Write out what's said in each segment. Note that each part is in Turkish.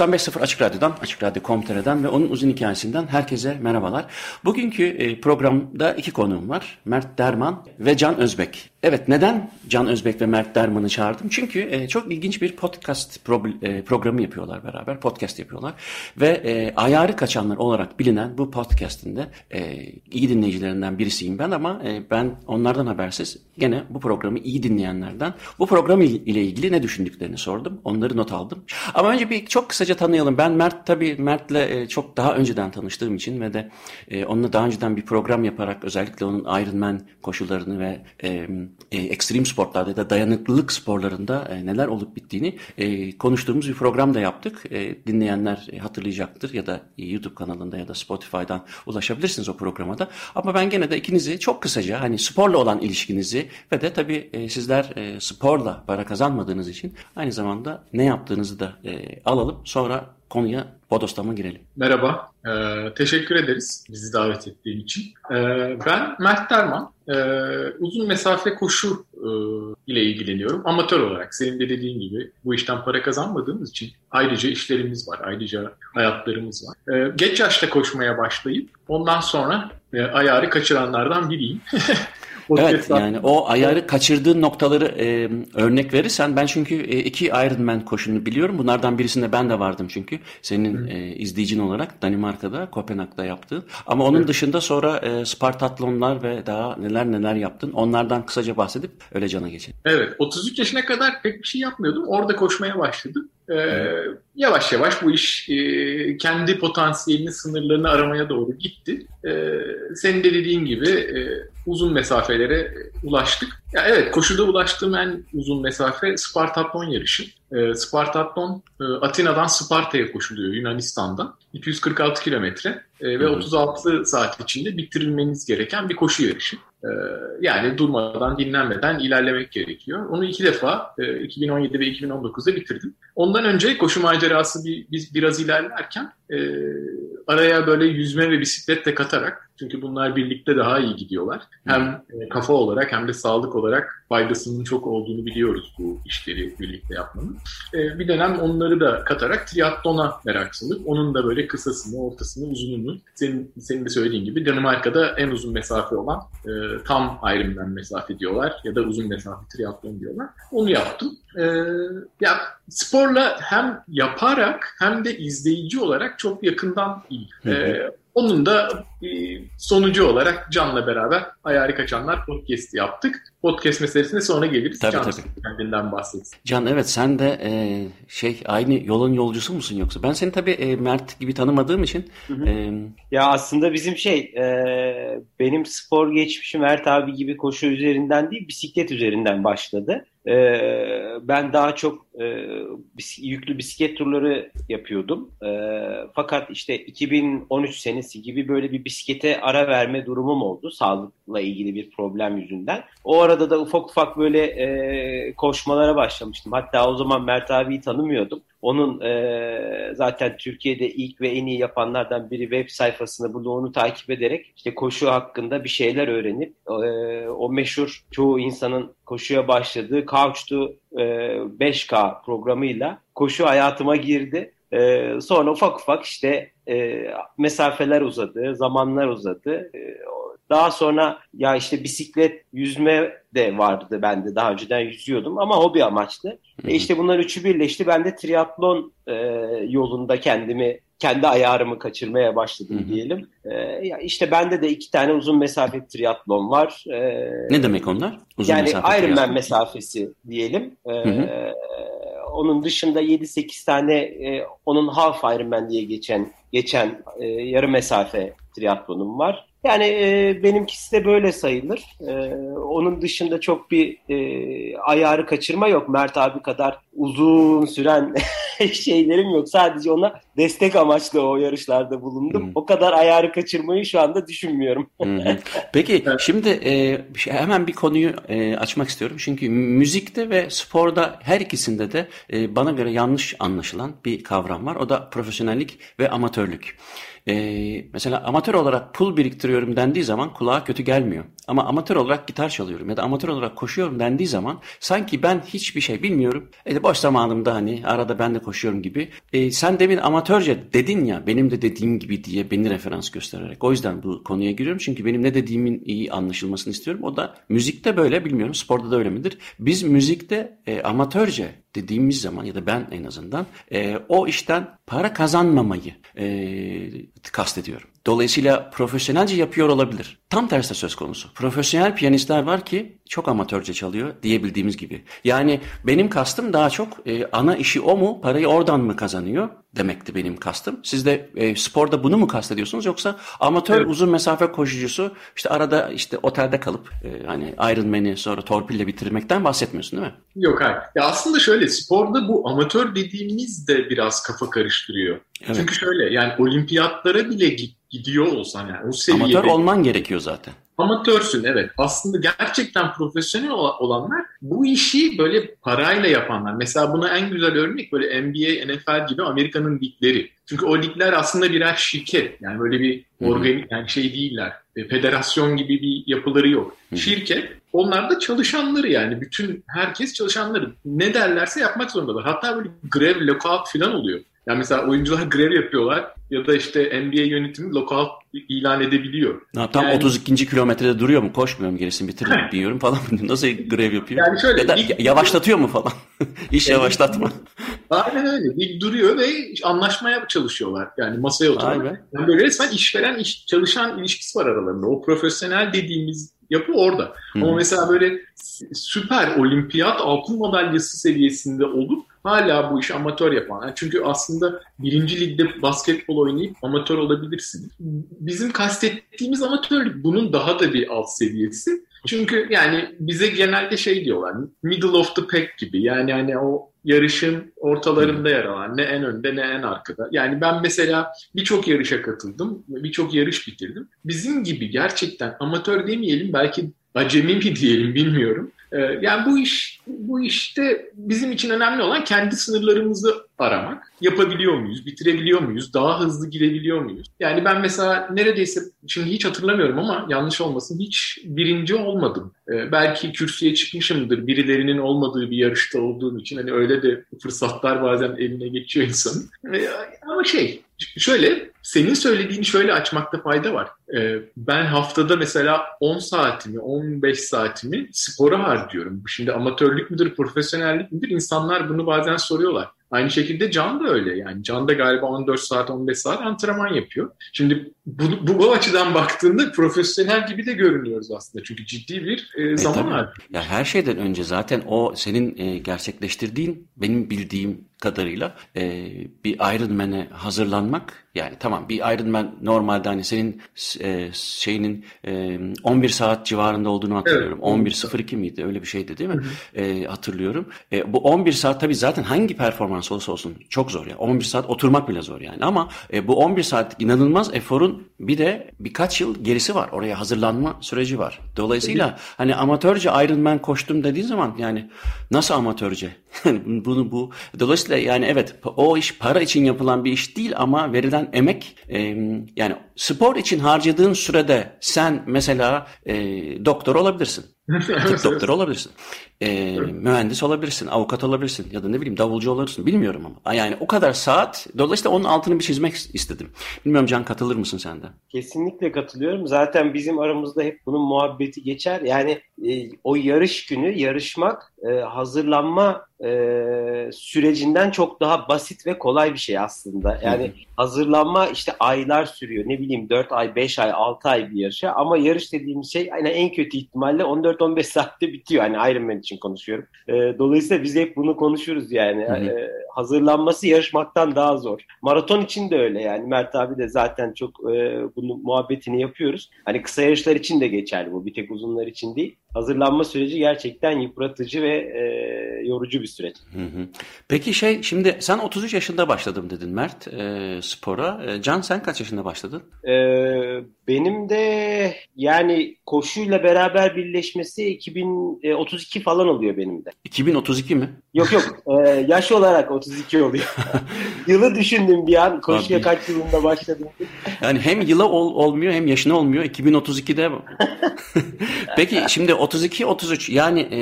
...95.0 Açık Radyo'dan, Açık Radyo Komitere'den ve onun uzun hikayesinden herkese merhabalar. Bugünkü e, programda iki konuğum var. Mert Derman ve Can Özbek. Evet neden Can Özbek ve Mert Derman'ı çağırdım? Çünkü e, çok ilginç bir podcast e, programı yapıyorlar beraber. Podcast yapıyorlar. Ve ayarı kaçanlar olarak bilinen bu podcastinde iyi dinleyicilerinden birisiyim ben ama ben onlardan habersiz gene bu programı iyi dinleyenlerden bu program ile ilgili ne düşündüklerini sordum. Onları not aldım. Ama önce bir çok kısaca tanıyalım. Ben Mert tabii Mert'le e, çok daha önceden tanıştığım için ve de e, onunla daha önceden bir program yaparak özellikle onun Ironman koşullarını ve e, ekstrem sporlarda ya da dayanıklılık sporlarında neler olup bittiğini konuştuğumuz bir program da yaptık. Dinleyenler hatırlayacaktır ya da YouTube kanalında ya da Spotify'dan ulaşabilirsiniz o programa da. Ama ben gene de ikinizi çok kısaca hani sporla olan ilişkinizi ve de tabii sizler sporla para kazanmadığınız için aynı zamanda ne yaptığınızı da alalım. Sonra konuya bodoslama girelim. Merhaba, ee, teşekkür ederiz bizi davet ettiğin için. Ee, ben Mert Derman, ee, uzun mesafe koşu e, ile ilgileniyorum. Amatör olarak senin de dediğin gibi bu işten para kazanmadığımız için ayrıca işlerimiz var, ayrıca hayatlarımız var. Ee, geç yaşta koşmaya başlayıp ondan sonra e, ayarı kaçıranlardan biriyim. Evet yani o ayarı kaçırdığın noktaları e, örnek verirsen ben çünkü e, iki Ironman koşunu biliyorum. Bunlardan birisinde ben de vardım çünkü senin e, izleyicin olarak Danimarka'da Kopenhag'da yaptığın. Ama onun evet. dışında sonra e, Spartatlonlar ve daha neler neler yaptın. Onlardan kısaca bahsedip öyle cana geçelim. Evet 33 yaşına kadar pek bir şey yapmıyordum. Orada koşmaya başladım. Ee, yavaş yavaş bu iş e, kendi potansiyelinin sınırlarını aramaya doğru gitti. Ee, senin de dediğin gibi e, uzun mesafelere ulaştık. Ya evet koşuda ulaştığım en uzun mesafe Spartatlon yarışı. E, Spartatlon e, Atina'dan Sparta'ya koşuluyor Yunanistan'da. 246 kilometre e, ve 36 saat içinde bitirilmeniz gereken bir koşu yarışı. E, yani durmadan, dinlenmeden ilerlemek gerekiyor. Onu iki defa e, 2017 ve 2019'da bitirdim. Ondan önce koşu macerası bir, biz biraz ilerlerken e, araya böyle yüzme ve bisiklet de katarak çünkü bunlar birlikte daha iyi gidiyorlar. Hem e, kafa olarak hem de sağlık olarak faydasının çok olduğunu biliyoruz bu işleri birlikte yapmanın. E, bir dönem onları da katarak triatlona merak salıp onun da böyle kısasını, ortasını, uzununu senin, senin de söylediğin gibi Danimarka'da en uzun mesafe olan e, tam Ironman mesafe diyorlar ya da uzun mesafe triatlon diyorlar. Onu yaptım. E, ya sporla hem yaparak hem de izleyici olarak çok yakından iyi. E, onun da e, sonucu olarak Can'la beraber Ayarı Kaçanlar podcast yaptık. Podcast meselesine sonra geliriz. Tabii Can tabii. kendinden bahsetsin. Can evet sen de e, şey aynı yolun yolcusu musun yoksa? Ben seni tabii e, Mert gibi tanımadığım için. Hı hı. E, ya aslında bizim şey e, benim spor geçmişim Mert abi gibi koşu üzerinden değil bisiklet üzerinden başladı. Ee, ben daha çok e, yüklü bisiklet turları yapıyordum. E, fakat işte 2013 senesi gibi böyle bir bisiklete ara verme durumum oldu sağlıkla ilgili bir problem yüzünden. O arada da ufak ufak böyle e, koşmalara başlamıştım. Hatta o zaman Mert abiyi tanımıyordum. Onun e, zaten Türkiye'de ilk ve en iyi yapanlardan biri web sayfasını bunu onu takip ederek işte koşu hakkında bir şeyler öğrenip e, o meşhur çoğu insanın koşuya başladığı Couch to e, 5K programıyla koşu hayatıma girdi. E, sonra ufak ufak işte e, mesafeler uzadı, zamanlar uzadı. E, daha sonra ya işte bisiklet, yüzme de vardı bende. Daha önceden yüzüyordum ama hobi amaçlı. E işte bunlar üçü birleşti. Ben de triatlon e, yolunda kendimi kendi ayarımı kaçırmaya başladım Hı-hı. diyelim. Ee, işte bende de iki tane uzun mesafe triatlon var. Ee, ne demek onlar? Uzun yani mesafe Ironman triatlon. mesafesi diyelim. Ee, onun dışında 7-8 tane e, onun half Ironman diye geçen geçen e, yarı mesafe triatlonum var. Yani e, benimkisi de böyle sayılır. E, onun dışında çok bir e, ayarı kaçırma yok. Mert abi kadar uzun süren şeylerim yok. Sadece ona destek amaçlı o yarışlarda bulundum. Hmm. O kadar ayarı kaçırmayı şu anda düşünmüyorum. Peki şimdi e, hemen bir konuyu e, açmak istiyorum. Çünkü müzikte ve sporda her ikisinde de e, bana göre yanlış anlaşılan bir kavram var. O da profesyonellik ve amatörlük. Ee, mesela amatör olarak pul biriktiriyorum dendiği zaman kulağa kötü gelmiyor. Ama amatör olarak gitar çalıyorum ya da amatör olarak koşuyorum dendiği zaman sanki ben hiçbir şey bilmiyorum. E, boş zamanımda hani arada ben de koşuyorum gibi. E, sen demin amatörce dedin ya benim de dediğim gibi diye beni referans göstererek. O yüzden bu konuya giriyorum. Çünkü benim ne dediğimin iyi anlaşılmasını istiyorum. O da müzikte böyle bilmiyorum sporda da öyle midir? Biz müzikte e, amatörce dediğimiz zaman ya da ben en azından e, o işten para kazanmamayı e, kastediyorum. Dolayısıyla profesyonelce yapıyor olabilir. Tam tersi söz konusu. Profesyonel piyanistler var ki çok amatörce çalıyor diyebildiğimiz gibi. Yani benim kastım daha çok e, ana işi o mu, parayı oradan mı kazanıyor demekti benim kastım. Siz de e, sporda bunu mu kastediyorsunuz yoksa amatör evet. uzun mesafe koşucusu işte arada işte otelde kalıp e, hani Ironman'i sonra torpille bitirmekten bahsetmiyorsun değil mi? Yok hayır. Ya aslında şöyle sporda bu amatör dediğimiz de biraz kafa karıştırıyor. Evet. Çünkü şöyle yani olimpiyatlara bile gidiyor olsan yani o seviyede. Amatör olman gerekiyor zaten. Amatörsün evet. Aslında gerçekten profesyonel olanlar bu işi böyle parayla yapanlar. Mesela buna en güzel örnek böyle NBA, NFL gibi Amerika'nın ligleri. Çünkü o ligler aslında birer şirket. Yani böyle bir organik yani şey değiller. E, federasyon gibi bir yapıları yok. Şirket. Onlar da çalışanları yani. Bütün herkes çalışanları. Ne derlerse yapmak zorundalar. Hatta böyle grev, lockout falan oluyor. Yani mesela oyuncular grev yapıyorlar ya da işte NBA yönetimi lockout ilan edebiliyor. Ne, tam yani, 32. kilometrede duruyor mu? Koşmuyor mu gerisini bitirir diyorum falan. Nasıl grev yapıyor? Yani şöyle, ya da lig, yavaşlatıyor mu falan? İş yani, yavaşlatma. Aynen öyle. Lig duruyor ve anlaşmaya çalışıyorlar. Yani masaya oturuyorlar. Yani böyle resmen işveren iş, çalışan ilişkisi var aralarında. O profesyonel dediğimiz yapı orada. Hı. Ama mesela böyle süper olimpiyat altın madalyası seviyesinde olup hala bu iş amatör yapan. Yani çünkü aslında birinci ligde basketbol oynayıp amatör olabilirsin. Bizim kastettiğimiz amatörlük bunun daha da bir alt seviyesi. Çünkü yani bize genelde şey diyorlar middle of the pack gibi yani hani o yarışın ortalarında yer alan ne en önde ne en arkada. Yani ben mesela birçok yarışa katıldım, birçok yarış bitirdim. Bizim gibi gerçekten amatör demeyelim belki acemi mi diyelim bilmiyorum. Ee, yani bu iş bu işte bizim için önemli olan kendi sınırlarımızı aramak. Yapabiliyor muyuz? Bitirebiliyor muyuz? Daha hızlı girebiliyor muyuz? Yani ben mesela neredeyse şimdi hiç hatırlamıyorum ama yanlış olmasın hiç birinci olmadım. Ee, belki kürsüye çıkmışımdır birilerinin olmadığı bir yarışta olduğum için. Hani öyle de fırsatlar bazen eline geçiyor insanın. Ee, ama şey şöyle senin söylediğini şöyle açmakta fayda var. Ee, ben haftada mesela 10 saatimi, 15 saatimi spora harcıyorum. Şimdi amatörlük müdür, profesyonellik midir? İnsanlar bunu bazen soruyorlar. Aynı şekilde Can da öyle yani. Can da galiba 14 saat 15 saat antrenman yapıyor. Şimdi bu, bu, bu açıdan baktığında profesyonel gibi de görünüyoruz aslında. Çünkü ciddi bir e, zaman e, var. Ya her şeyden önce zaten o senin e, gerçekleştirdiğin benim bildiğim kadarıyla e, bir Ironman'e hazırlanmak yani tamam bir Ironman normalde hani senin e, şeyinin e, 11 saat civarında olduğunu hatırlıyorum. Evet. 11.02 miydi öyle bir şeydi değil mi? Hı hı. E, hatırlıyorum. E, bu 11 saat tabii zaten hangi performans olursa olsun çok zor ya. 11 saat oturmak bile zor yani ama e, bu 11 saat inanılmaz eforun bir de birkaç yıl gerisi var. Oraya hazırlanma süreci var. Dolayısıyla evet. hani amatörce Ironman koştum dediğin zaman yani nasıl amatörce? bunu bu dolayısıyla yani evet o iş para için yapılan bir iş değil ama verilen emek e, yani spor için harcadığın sürede sen mesela e, doktor olabilirsin. Tıp doktoru olabilirsin. E, mühendis olabilirsin, avukat olabilirsin ya da ne bileyim davulcu olabilirsin bilmiyorum ama. Yani o kadar saat dolayısıyla onun altını bir çizmek istedim. Bilmiyorum Can katılır mısın sen de? Kesinlikle katılıyorum. Zaten bizim aramızda hep bunun muhabbeti geçer. Yani e, o yarış günü yarışmak e, hazırlanma e, sürecinden çok daha basit ve kolay bir şey aslında. Yani hazırlanma işte aylar sürüyor. Ne bileyim bileyim 4 ay, 5 ay, 6 ay bir yarışa ama yarış dediğimiz şey yani en kötü ihtimalle 14-15 saatte bitiyor. Hani Ironman için konuşuyorum. E, dolayısıyla biz hep bunu konuşuruz yani. Hı hı. E, hazırlanması yarışmaktan daha zor. Maraton için de öyle yani. Mert abi de zaten çok e, bunu muhabbetini yapıyoruz. Hani kısa yarışlar için de geçerli bu. Bir tek uzunlar için değil hazırlanma süreci gerçekten yıpratıcı ve e, yorucu bir süreç. Hı hı. Peki şey şimdi sen 33 yaşında başladım dedin Mert e, spora. E, Can sen kaç yaşında başladın? E, benim de yani koşuyla beraber birleşmesi 2032 falan oluyor benim de. 2032 mi? Yok yok e, yaş olarak 32 oluyor. Yılı düşündüm bir an koşuya Abi. kaç yılında başladım. Yani hem yılı ol, olmuyor hem yaşına olmuyor 2032'de. Peki şimdi 32-33 yani e,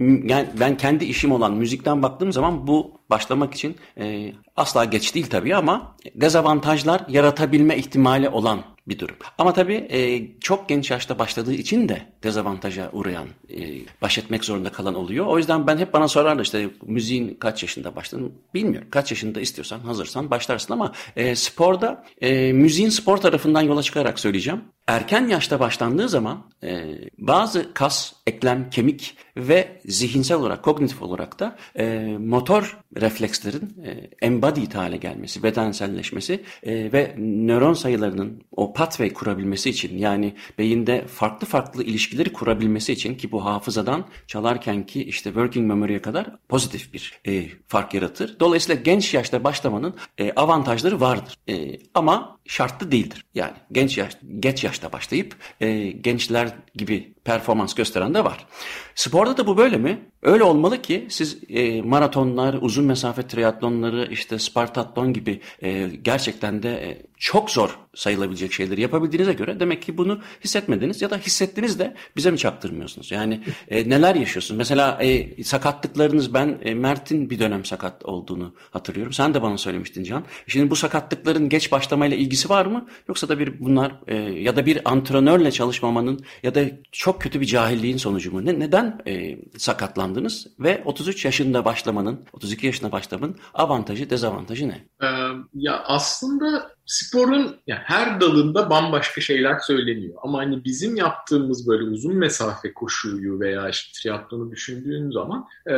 yani ben kendi işim olan müzikten baktığım zaman bu başlamak için e, asla geç değil tabii ama dezavantajlar yaratabilme ihtimali olan bir durum. Ama tabii e, çok genç yaşta başladığı için de dezavantaja uğrayan, e, baş etmek zorunda kalan oluyor. O yüzden ben hep bana sorarlar işte müziğin kaç yaşında başladın bilmiyorum. Kaç yaşında istiyorsan, hazırsan başlarsın ama e, sporda e, müziğin spor tarafından yola çıkarak söyleyeceğim. Erken yaşta başlandığı zaman e, bazı kas, eklem, kemik ve zihinsel olarak, kognitif olarak da e, motor reflekslerin e, embodied hale gelmesi, bedenselleşmesi e, ve nöron sayılarının o pathway kurabilmesi için yani beyinde farklı farklı ilişkileri kurabilmesi için ki bu hafızadan çalarken ki işte working memory'e kadar pozitif bir e, fark yaratır. Dolayısıyla genç yaşta başlamanın e, avantajları vardır. E, ama şartlı değildir. Yani genç yaş, geç yaşta başlayıp e, gençler gibi performans gösteren de var. Sporda da bu böyle mi? Öyle olmalı ki siz e, maratonlar, uzun mesafe triatlonları, işte Spartatlon gibi e, gerçekten de e, çok zor sayılabilecek şeyleri yapabildiğinize göre demek ki bunu hissetmediniz ya da hissettiniz de bize mi çaktırmıyorsunuz? Yani e, neler yaşıyorsunuz? Mesela e, sakatlıklarınız ben e, Mert'in bir dönem sakat olduğunu hatırlıyorum. Sen de bana söylemiştin Can. Şimdi bu sakatlıkların geç başlamayla ilgisi var mı? Yoksa da bir bunlar e, ya da bir antrenörle çalışmamanın ya da çok kötü bir cahilliğin sonucu mu? Ne, neden e, sakatlandınız ve 33 yaşında başlamanın, 32 yaşında başlamanın avantajı, dezavantajı ne? Ee, ya aslında sporun yani her dalında bambaşka şeyler söyleniyor. Ama hani bizim yaptığımız böyle uzun mesafe koşuyu veya işte triatlonu düşündüğün zaman e,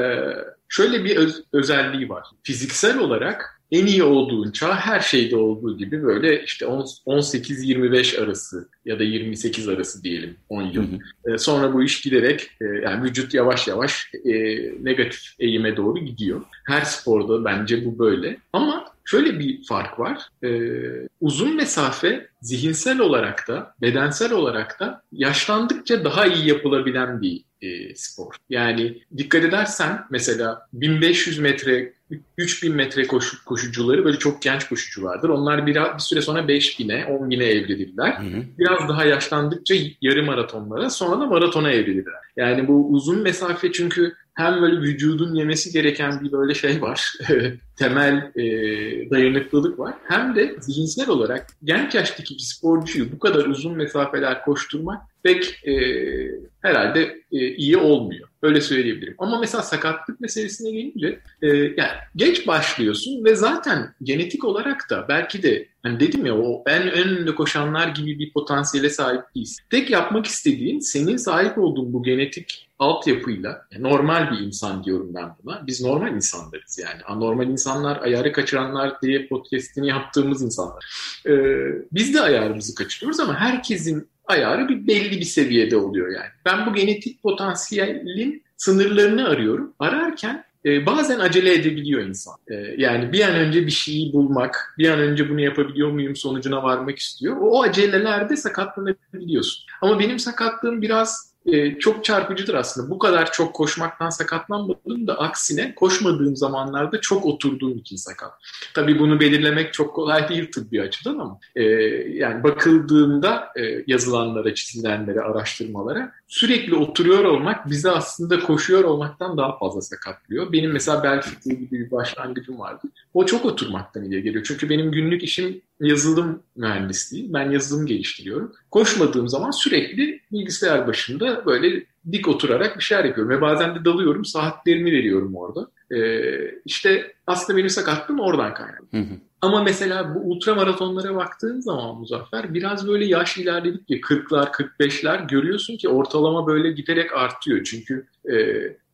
şöyle bir öz, özelliği var. Fiziksel olarak en iyi olduğun çağ her şeyde olduğu gibi böyle işte 18-25 arası ya da 28 arası diyelim 10 yıl. Hı hı. E, sonra bu iş giderek e, yani vücut yavaş yavaş e, negatif eğime doğru gidiyor. Her sporda bence bu böyle. Ama şöyle bir fark var. E, uzun mesafe zihinsel olarak da bedensel olarak da yaşlandıkça daha iyi yapılabilen bir e, spor. Yani dikkat edersen mesela 1500 metre 3000 metre koşu, koşucuları böyle çok genç koşuculardır. Onlar bir, bir süre sonra 5000'e, 10.000'e evrilirler. Hı hı. Biraz daha yaşlandıkça yarı maratonlara sonra da maratona evrilirler. Yani bu uzun mesafe çünkü hem böyle vücudun yemesi gereken bir böyle şey var. temel e, dayanıklılık var. Hem de zihinsel olarak genç yaştaki bir sporcuyu bu kadar uzun mesafeler koşturmak pek e, herhalde e, iyi olmuyor. Öyle söyleyebilirim. Ama mesela sakatlık meselesine gelince e, yani geç başlıyorsun ve zaten genetik olarak da belki de hani dedim ya o en önünde koşanlar gibi bir potansiyele sahip değilsin. Tek yapmak istediğin senin sahip olduğun bu genetik altyapıyla yani normal bir insan diyorum ben buna. Biz normal insanlarız yani. Anormal insanlar, ayarı kaçıranlar diye podcastini yaptığımız insanlar. Ee, biz de ayarımızı kaçırıyoruz ama herkesin ayarı bir belli bir seviyede oluyor yani. Ben bu genetik potansiyelin sınırlarını arıyorum. Ararken e, bazen acele edebiliyor insan. E, yani bir an önce bir şeyi bulmak, bir an önce bunu yapabiliyor muyum sonucuna varmak istiyor. O, o acelelerde sakatlanabiliyorsun. Ama benim sakatlığım biraz e, çok çarpıcıdır aslında. Bu kadar çok koşmaktan sakatlanmadım da aksine koşmadığım zamanlarda çok oturduğum için sakat. Tabii bunu belirlemek çok kolay değil tıbbi açıdan ama e, yani bakıldığında e, yazılanlara, çizilenlere, araştırmalara sürekli oturuyor olmak bizi aslında koşuyor olmaktan daha fazla sakatlıyor. Benim mesela bel fıtığı gibi bir başlangıcım vardı. O çok oturmaktan ileri geliyor. Çünkü benim günlük işim yazılım mühendisliği. Ben yazılım geliştiriyorum. Koşmadığım zaman sürekli bilgisayar başında böyle dik oturarak bir şeyler yapıyorum. Ve bazen de dalıyorum, saatlerimi veriyorum orada. E, işte aslında benim sakatlığım oradan kaynaklı. Hı hı. Ama mesela bu ultra maratonlara baktığın zaman Muzaffer biraz böyle yaş ilerledikçe 40'lar 45'ler görüyorsun ki ortalama böyle giderek artıyor. Çünkü e,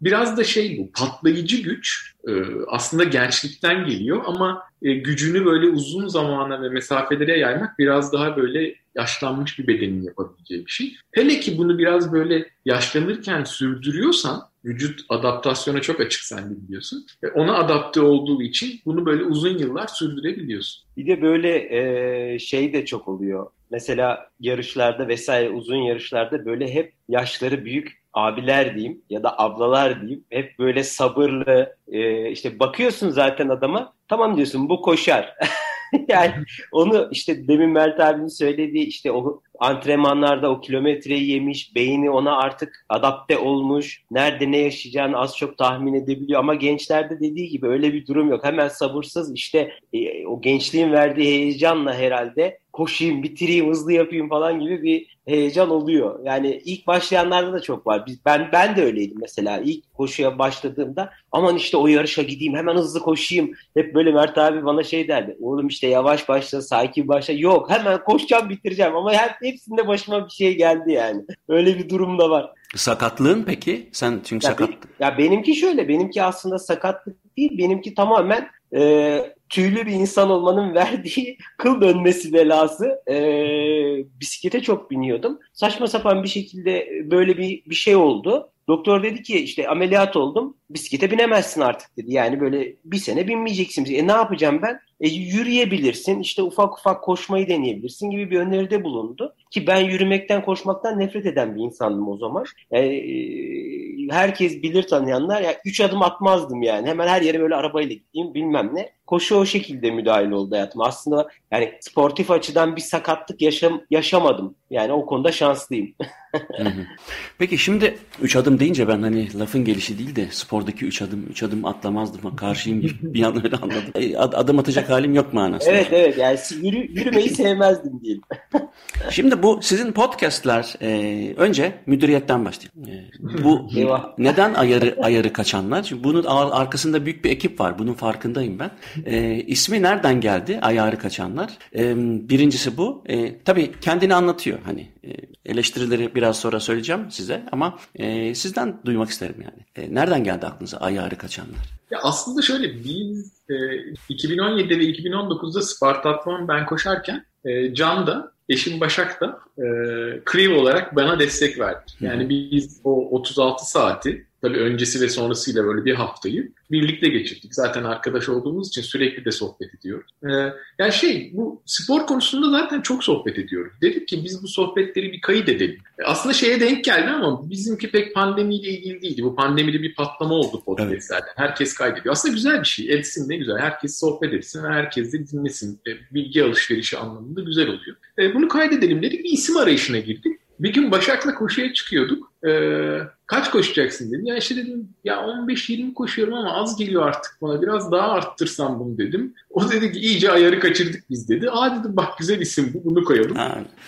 biraz da şey bu patlayıcı güç e, aslında gençlikten geliyor ama e, gücünü böyle uzun zamana ve mesafelere yaymak biraz daha böyle yaşlanmış bir bedenin yapabileceği bir şey. Hele ki bunu biraz böyle yaşlanırken sürdürüyorsan vücut adaptasyona çok açık sen biliyorsun. Ve ona adapte olduğu için bunu böyle uzun yıllar sürdürebiliyorsun. Bir de böyle e, şey de çok oluyor. Mesela yarışlarda vesaire uzun yarışlarda böyle hep yaşları büyük abiler diyeyim ya da ablalar diyeyim hep böyle sabırlı e, işte bakıyorsun zaten adama tamam diyorsun bu koşar. yani onu işte demin Mert abinin söylediği işte o antrenmanlarda o kilometreyi yemiş, beyni ona artık adapte olmuş, nerede ne yaşayacağını az çok tahmin edebiliyor ama gençlerde dediği gibi öyle bir durum yok. Hemen sabırsız işte e, o gençliğin verdiği heyecanla herhalde koşayım, bitireyim, hızlı yapayım falan gibi bir heyecan oluyor. Yani ilk başlayanlarda da çok var. Biz, ben ben de öyleydim mesela. İlk koşuya başladığımda aman işte o yarışa gideyim, hemen hızlı koşayım. Hep böyle Mert abi bana şey derdi. Oğlum işte yavaş başla, sakin başla. Yok hemen koşacağım, bitireceğim. Ama hep hepsinde başıma bir şey geldi yani. Öyle bir durum da var. Sakatlığın peki? Sen çünkü ya sakat. Ya benimki şöyle. Benimki aslında sakatlık değil. Benimki tamamen e, tüylü bir insan olmanın verdiği kıl dönmesi belası. E, bisiklete çok biniyordum. Saçma sapan bir şekilde böyle bir, bir şey oldu. Doktor dedi ki işte ameliyat oldum. Bisiklete binemezsin artık dedi. Yani böyle bir sene binmeyeceksin. E ne yapacağım ben? E, yürüyebilirsin. işte ufak ufak koşmayı deneyebilirsin gibi bir öneride bulundu. Ki ben yürümekten koşmaktan nefret eden bir insandım o zaman. E, herkes bilir tanıyanlar. Yani üç adım atmazdım yani. Hemen her yere böyle arabayla gideyim bilmem ne. Koşu o şekilde müdahil oldu hayatıma. Aslında yani sportif açıdan bir sakatlık yaşam, yaşamadım. Yani o konuda şanslıyım. Peki şimdi üç adım deyince ben hani lafın gelişi değil de spordaki üç adım üç adım atlamazdım karşıyım gibi bir an öyle anladım. E, adım atacak halim yok manasında. Evet evet yani yürü, yürümeyi sevmezdim diyelim. Şimdi bu sizin podcastler e, önce müdüriyetten başlayalım. E, bu neden ayarı ayarı kaçanlar? Çünkü bunun arkasında büyük bir ekip var. Bunun farkındayım ben. E, ismi nereden geldi? Ayarı kaçanlar. E, birincisi bu. E, tabii kendini anlatıyor. Hani e, eleştirileri biraz sonra söyleyeceğim size ama e, sizden duymak isterim yani. E, nereden geldi aklınıza ayarı kaçanlar? Ya aslında şöyle biz e, 2017'de ve 2019'da Spartathlon ben koşarken e, Can da eşim Başak da e, Kriv olarak bana destek verdi. Yani biz o 36 saati tabii öncesi ve sonrasıyla böyle bir haftayı birlikte geçirdik. Zaten arkadaş olduğumuz için sürekli de sohbet ediyoruz. Ee, yani şey bu spor konusunda zaten çok sohbet ediyoruz. Dedik ki biz bu sohbetleri bir kayıt edelim. E, aslında şeye denk geldi ama bizimki pek pandemiyle ilgili değildi. Bu pandemide bir patlama oldu podcastlerde. Evet. Herkes kaydediyor. Aslında güzel bir şey. Etsin ne güzel. Herkes sohbet etsin ve herkes de dinlesin. E, bilgi alışverişi anlamında güzel oluyor. E, bunu kaydedelim dedik. Bir isim arayışına girdik. Bir gün Başak'la koşuya çıkıyorduk. Ee, kaç koşacaksın dedim. Ya işte dedim ya 15-20 koşuyorum ama az geliyor artık bana. Biraz daha arttırsam bunu dedim. O dedi ki iyice ayarı kaçırdık biz dedi. Aa dedim bak güzel isim bu bunu koyalım.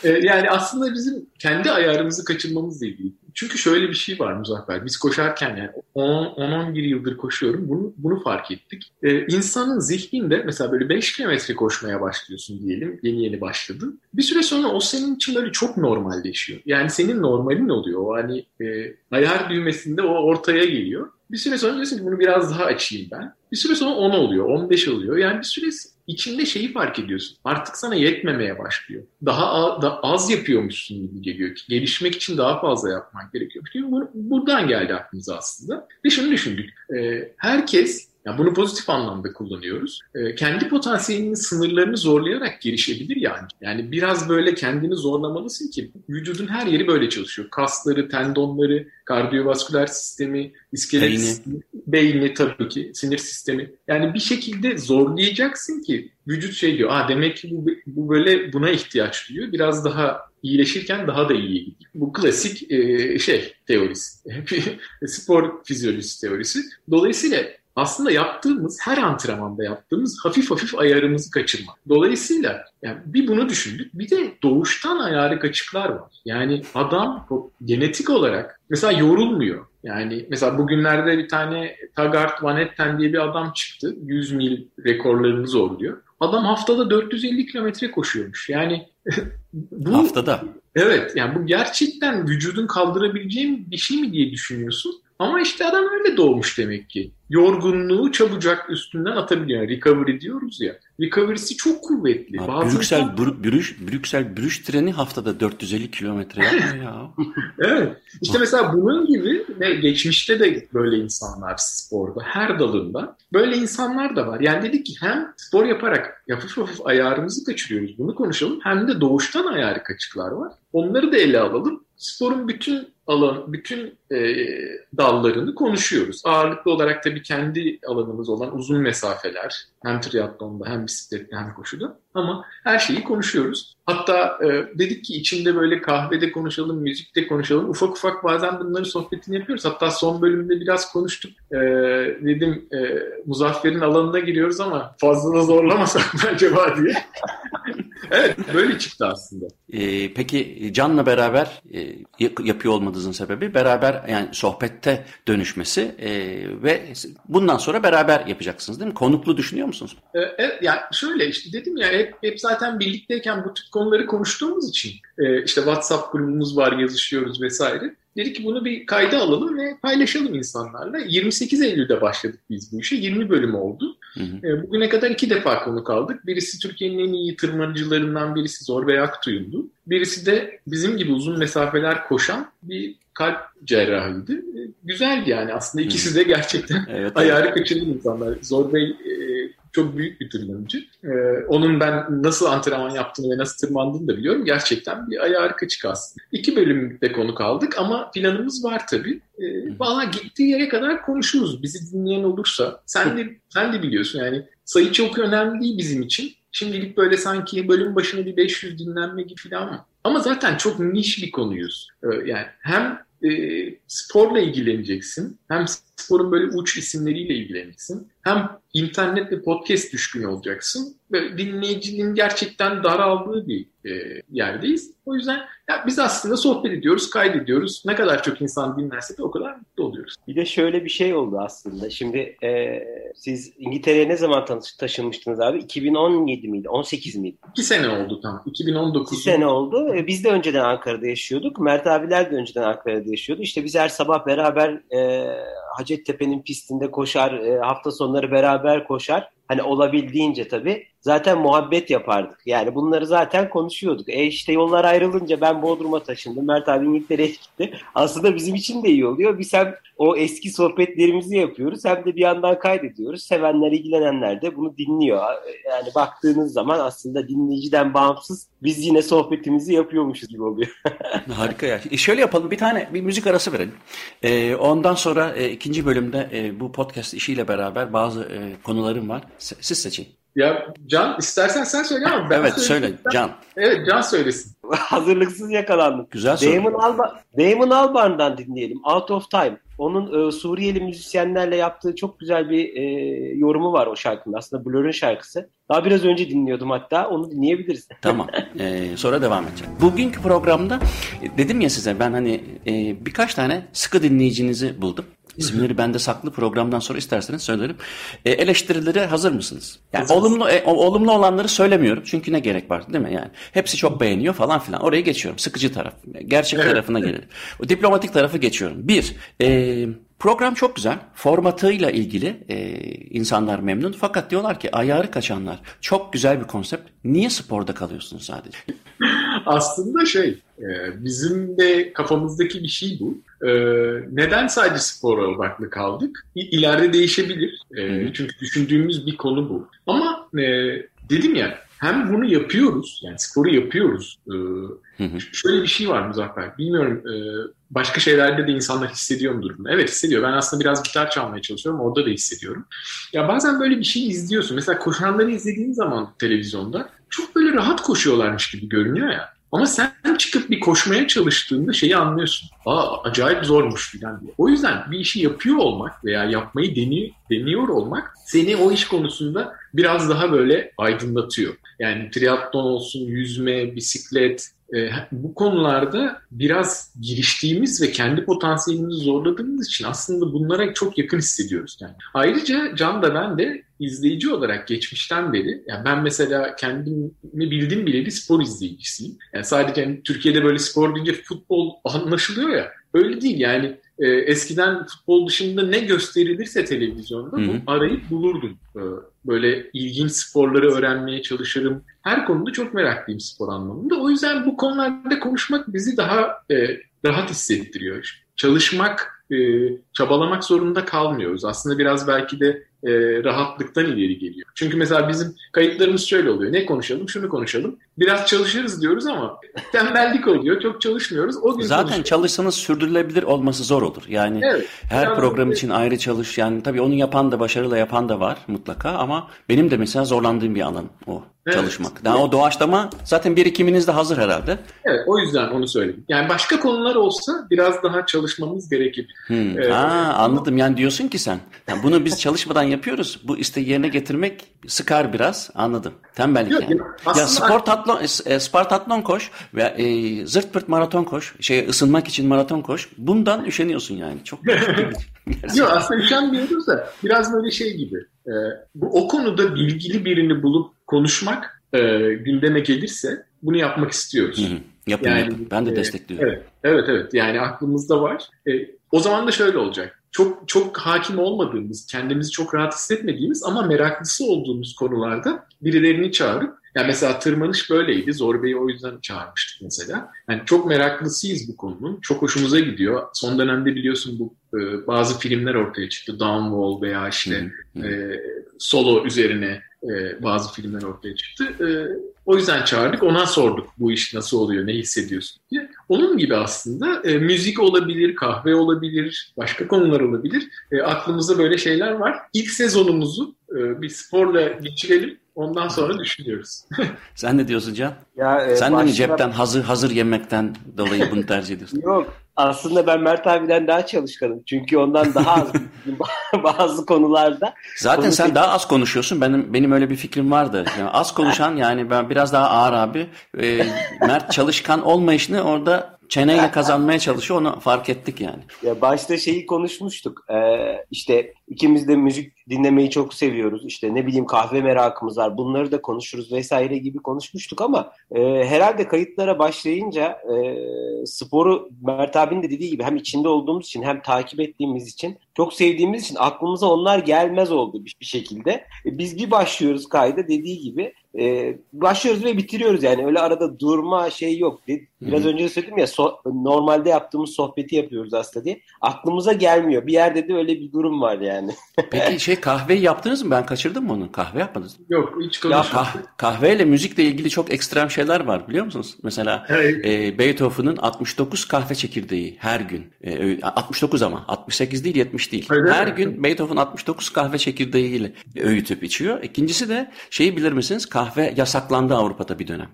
Ee, yani aslında bizim kendi ayarımızı kaçırmamızla ilgili. Çünkü şöyle bir şey var Muzaffer. Biz koşarken yani 10-11 yıldır koşuyorum. Bunu, bunu fark ettik. Ee, insanın zihninde mesela böyle 5 kilometre koşmaya başlıyorsun diyelim. Yeni yeni başladın. Bir süre sonra o senin için böyle çok normalleşiyor. Yani senin normalin oluyor. O hani e, ayar düğmesinde o ortaya geliyor. Bir süre sonra diyorsun ki bunu biraz daha açayım ben. Bir süre sonra 10 oluyor, 15 oluyor. Yani bir süre içinde şeyi fark ediyorsun. Artık sana yetmemeye başlıyor. Daha, az yapıyormuşsun gibi geliyor ki. Gelişmek için daha fazla yapman gerekiyormuş gibi. Buradan geldi aklımıza aslında. Ve şunu düşündük. E, herkes yani bunu pozitif anlamda kullanıyoruz. E, kendi potansiyelinin sınırlarını zorlayarak gelişebilir yani. Yani biraz böyle kendini zorlamalısın ki vücudun her yeri böyle çalışıyor. Kasları, tendonları, kardiyovasküler sistemi, iskelet beyni. sistemi, beyni tabii ki, sinir sistemi. Yani bir şekilde zorlayacaksın ki vücut şey diyor. Aa demek ki bu, bu böyle buna ihtiyaç duyuyor. Biraz daha iyileşirken daha da iyi gidiyor. Bu klasik e, şey teorisi. Spor fizyolojisi teorisi. Dolayısıyla aslında yaptığımız her antrenmanda yaptığımız hafif hafif ayarımızı kaçırmak. Dolayısıyla yani bir bunu düşündük. Bir de doğuştan ayarı kaçıklar var. Yani adam genetik olarak mesela yorulmuyor. Yani mesela bugünlerde bir tane Tagart Van Etten diye bir adam çıktı. 100 mil rekorlarını zorluyor. Adam haftada 450 kilometre koşuyormuş. Yani bu haftada. Evet yani bu gerçekten vücudun kaldırabileceğim bir şey mi diye düşünüyorsun. Ama işte adam öyle doğmuş demek ki. Yorgunluğu çabucak üstünden atabiliyor. recovery diyoruz ya. Recovery'si çok kuvvetli. Abi, Bazı Brüksel, insan... Br Brüş, Brüksel Brüş treni haftada 450 kilometre ya. evet. İşte mesela bunun gibi ve geçmişte de böyle insanlar sporda her dalında böyle insanlar da var. Yani dedik ki hem spor yaparak hafif hafif ayarımızı kaçırıyoruz bunu konuşalım hem de doğuştan ayarı kaçıklar var. Onları da ele alalım sporun bütün alan, bütün e, dallarını konuşuyoruz. Ağırlıklı olarak tabii kendi alanımız olan uzun mesafeler, hem triatlonda hem bisiklette hem koşuda ama her şeyi konuşuyoruz. Hatta e, dedik ki içinde böyle kahvede konuşalım, müzikte konuşalım. Ufak ufak bazen bunların sohbetini yapıyoruz. Hatta son bölümde biraz konuştuk. E, dedim e, Muzaffer'in alanına giriyoruz ama fazla da zorlamasak mı acaba diye. evet böyle çıktı aslında. Ee, peki Can'la beraber e, yapıyor olmadığınızın sebebi beraber yani sohbette dönüşmesi e, ve bundan sonra beraber yapacaksınız değil mi? Konuklu düşünüyor musunuz? Ee, evet yani şöyle işte dedim ya hep, hep zaten birlikteyken bu tip konuları konuştuğumuz için e, işte WhatsApp grubumuz var yazışıyoruz vesaire. Dedik ki bunu bir kayda alalım ve paylaşalım insanlarla. 28 Eylül'de başladık biz bu işe. 20 bölüm oldu. Hı hı. E, bugüne kadar iki defa konuk aldık. Birisi Türkiye'nin en iyi tırmanıcılarından birisi Zorbey Aktuyum'du. Birisi de bizim gibi uzun mesafeler koşan bir kalp cerrahıydı. E, güzeldi yani aslında ikisi de gerçekten evet, ayarı evet. kaçıran insanlar. Zorbey e, çok büyük bir tırmanıcı. Ee, onun ben nasıl antrenman yaptığını ve nasıl tırmandığını da biliyorum. Gerçekten bir ayağı çık aslında. İki bölümde konu kaldık ama planımız var tabii. Ee, Valla gittiği yere kadar konuşuruz. Bizi dinleyen olursa. Sen de, sen de biliyorsun yani sayı çok önemli değil bizim için. Şimdilik böyle sanki bölüm başına bir 500 dinlenme gibi falan mı? Ama zaten çok niş bir konuyuz. Ee, yani hem e, sporla ilgileneceksin. Hem sporun böyle uç isimleriyle ilgileneceksin. Hem internet ve podcast düşkün olacaksın. Ve dinleyicinin gerçekten daraldığı bir e, yerdeyiz. O yüzden ya biz aslında sohbet ediyoruz, kaydediyoruz. Ne kadar çok insan dinlerse de o kadar mutlu oluyoruz. Bir de şöyle bir şey oldu aslında. Şimdi e, siz İngiltere'ye ne zaman taşınmıştınız abi? 2017 miydi? 18 miydi? 2 sene oldu tam. 2019. 2 sene oldu. E, biz de önceden Ankara'da yaşıyorduk. Mert abiler de önceden Ankara'da yaşıyordu. İşte biz her sabah beraber e, Hacettepe'nin pistinde koşar, e, hafta sonları beraber koşar. Hani olabildiğince tabii zaten muhabbet yapardık. Yani bunları zaten konuşuyorduk. E işte yollar ayrılınca ben Bodrum'a taşındım. Mert abi İngiltere'ye gitti. Aslında bizim için de iyi oluyor. Biz hem o eski sohbetlerimizi yapıyoruz hem de bir yandan kaydediyoruz. Sevenler, ilgilenenler de bunu dinliyor. Yani baktığınız zaman aslında dinleyiciden bağımsız biz yine sohbetimizi yapıyormuşuz gibi oluyor. Harika ya. E şöyle yapalım bir tane bir müzik arası verelim. E, ondan sonra e, ikinci bölümde e, bu podcast işiyle beraber bazı e, konularım var. Siz seçin. Ya Can istersen sen söyle ama ben Evet söyle Can. Evet Can söylesin. Hazırlıksız yakalandık. Güzel soru. Damon, Alba Damon Albarn'dan dinleyelim. Out of Time. Onun e, Suriyeli müzisyenlerle yaptığı çok güzel bir e, yorumu var o şarkının. Aslında Blur'un şarkısı. Daha biraz önce dinliyordum hatta. Onu dinleyebiliriz. Tamam. Ee, sonra devam edeceğim. Bugünkü programda e, dedim ya size ben hani e, birkaç tane sıkı dinleyicinizi buldum. İsimleri bende saklı programdan sonra isterseniz söylerim. E, eleştirilere hazır mısınız? Yani Hazırız. olumlu e, olumlu olanları söylemiyorum. Çünkü ne gerek var değil mi? Yani hepsi çok beğeniyor falan filan. Oraya geçiyorum. Sıkıcı taraf. Gerçek evet. tarafına gelelim. O diplomatik tarafı geçiyorum. Bir, e, Program çok güzel. Formatıyla ilgili e, insanlar memnun. Fakat diyorlar ki ayarı kaçanlar. Çok güzel bir konsept. Niye sporda kalıyorsunuz sadece? Aslında şey e, bizim de kafamızdaki bir şey bu. E, neden sadece spora odaklı kaldık? İleride değişebilir. E, çünkü düşündüğümüz bir konu bu. Ama dedim ya hem bunu yapıyoruz yani sporu yapıyoruz. Şöyle bir şey var Muzaffer. Bilmiyorum başka şeylerde de insanlar hissediyor mu durumda? Evet hissediyor. Ben aslında biraz gitar çalmaya çalışıyorum. Orada da hissediyorum. Ya bazen böyle bir şey izliyorsun. Mesela koşanları izlediğin zaman televizyonda çok böyle rahat koşuyorlarmış gibi görünüyor ya. Ama sen çıkıp bir koşmaya çalıştığında şeyi anlıyorsun. Aa acayip zormuş filan diye. O yüzden bir işi yapıyor olmak veya yapmayı deniyor, deniyor olmak seni o iş konusunda biraz daha böyle aydınlatıyor. Yani triatlon olsun, yüzme, bisiklet, e, bu konularda biraz giriştiğimiz ve kendi potansiyelimizi zorladığımız için aslında bunlara çok yakın hissediyoruz. Yani. Ayrıca Can da ben de izleyici olarak geçmişten beri, yani ben mesela kendimi bildim bile bir spor izleyicisiyim. Yani sadece yani Türkiye'de böyle spor deyince futbol anlaşılıyor ya, öyle değil yani e, eskiden futbol dışında ne gösterilirse televizyonda Hı-hı. bu arayıp bulurdum. E, böyle ilginç sporları öğrenmeye çalışırım. Her konuda çok meraklıyım spor anlamında. O yüzden bu konularda konuşmak bizi daha e, rahat hissettiriyor. Çalışmak, e, çabalamak zorunda kalmıyoruz. Aslında biraz belki de e, rahatlıktan ileri geliyor. Çünkü mesela bizim kayıtlarımız şöyle oluyor. Ne konuşalım? Şunu konuşalım. Biraz çalışırız diyoruz ama tembellik oluyor. Çok çalışmıyoruz. O gün Zaten çalışsanız sürdürülebilir olması zor olur. Yani evet, her program için ayrı çalış. Yani tabii onu yapan da başarıyla yapan da var mutlaka ama benim de mesela zorlandığım bir alan o evet. çalışmak. Daha o doğaçlama zaten birikiminiz de hazır herhalde. Evet o yüzden onu söyledim. Yani başka konular olsa biraz daha çalışmamız gerekir. Hmm. Ee, Aa, anladım. Yani diyorsun ki sen yani bunu biz çalışmadan yapıyoruz. Bu isteği yerine getirmek sıkar biraz. Anladım. Tembellik Yok, yani. Ya spor tatlon, e, Spartatlon koş ve e, zırt pırt maraton koş. Şey ısınmak için maraton koş. Bundan üşeniyorsun yani. Çok Yok aslında üşenmiyoruz da biraz böyle şey gibi. E, bu, o konuda bilgili birini bulup konuşmak e, gündeme gelirse bunu yapmak istiyoruz. Hı hı. Yapın, yani, yapın. Ben de e, destekliyorum. Evet, evet, evet. Yani aklımızda var. E, o zaman da şöyle olacak çok çok hakim olmadığımız, kendimizi çok rahat hissetmediğimiz ama meraklısı olduğumuz konularda birilerini çağırıp yani mesela tırmanış böyleydi. Zor Bey'i o yüzden çağırmıştık mesela. Yani çok meraklısıyız bu konunun. Çok hoşumuza gidiyor. Son dönemde biliyorsun bu e, bazı filmler ortaya çıktı. Downwall veya işte e, solo üzerine e, bazı filmler ortaya çıktı. E, o yüzden çağırdık. Ona sorduk bu iş nasıl oluyor, ne hissediyorsun diye. Onun gibi aslında e, müzik olabilir, kahve olabilir, başka konular olabilir. E, aklımızda böyle şeyler var. İlk sezonumuzu e, bir sporla geçirelim. Ondan sonra düşünüyoruz. Sen ne diyorsun Can? Ya, e, Sen de mi cepten hazır hazır yemekten dolayı bunu tercih ediyorsun? Yok. Aslında ben Mert abiden daha çalışkanım. Çünkü ondan daha az bazı konularda. Zaten Konu sen daha az konuşuyorsun. Benim benim öyle bir fikrim vardı. Yani az konuşan yani ben biraz daha ağır abi. E, Mert çalışkan olmayışını orada çeneyle kazanmaya çalışıyor onu fark ettik yani. Ya başta şeyi konuşmuştuk. Ee, işte ikimiz de müzik dinlemeyi çok seviyoruz. İşte ne bileyim kahve merakımız var. Bunları da konuşuruz vesaire gibi konuşmuştuk ama e, herhalde kayıtlara başlayınca e, sporu Mert abinin de dediği gibi hem içinde olduğumuz için hem takip ettiğimiz için çok sevdiğimiz için aklımıza onlar gelmez oldu bir, bir şekilde. E, biz bir başlıyoruz kayda dediği gibi e, başlıyoruz ve bitiriyoruz yani öyle arada durma şey yok. Biraz Hı-hı. önce de söyledim ya so- normalde yaptığımız sohbeti yapıyoruz aslında diye. Aklımıza gelmiyor. Bir yerde de öyle bir durum var yani. Peki şey kahveyi yaptınız mı? Ben kaçırdım mı onu? Kahve yapmadınız mı? Yok hiç konuşmadım. Ya kah- kahveyle müzikle ilgili çok ekstrem şeyler var biliyor musunuz? Mesela evet. e, Beethoven'ın 69 kahve çekirdeği her gün. E, 69 ama 68 değil 70 değil. Öyle her mi? gün Beethoven 69 kahve çekirdeğiyle öğütüp içiyor. İkincisi de şeyi bilir misiniz? Kahve yasaklandı Avrupa'da bir dönem.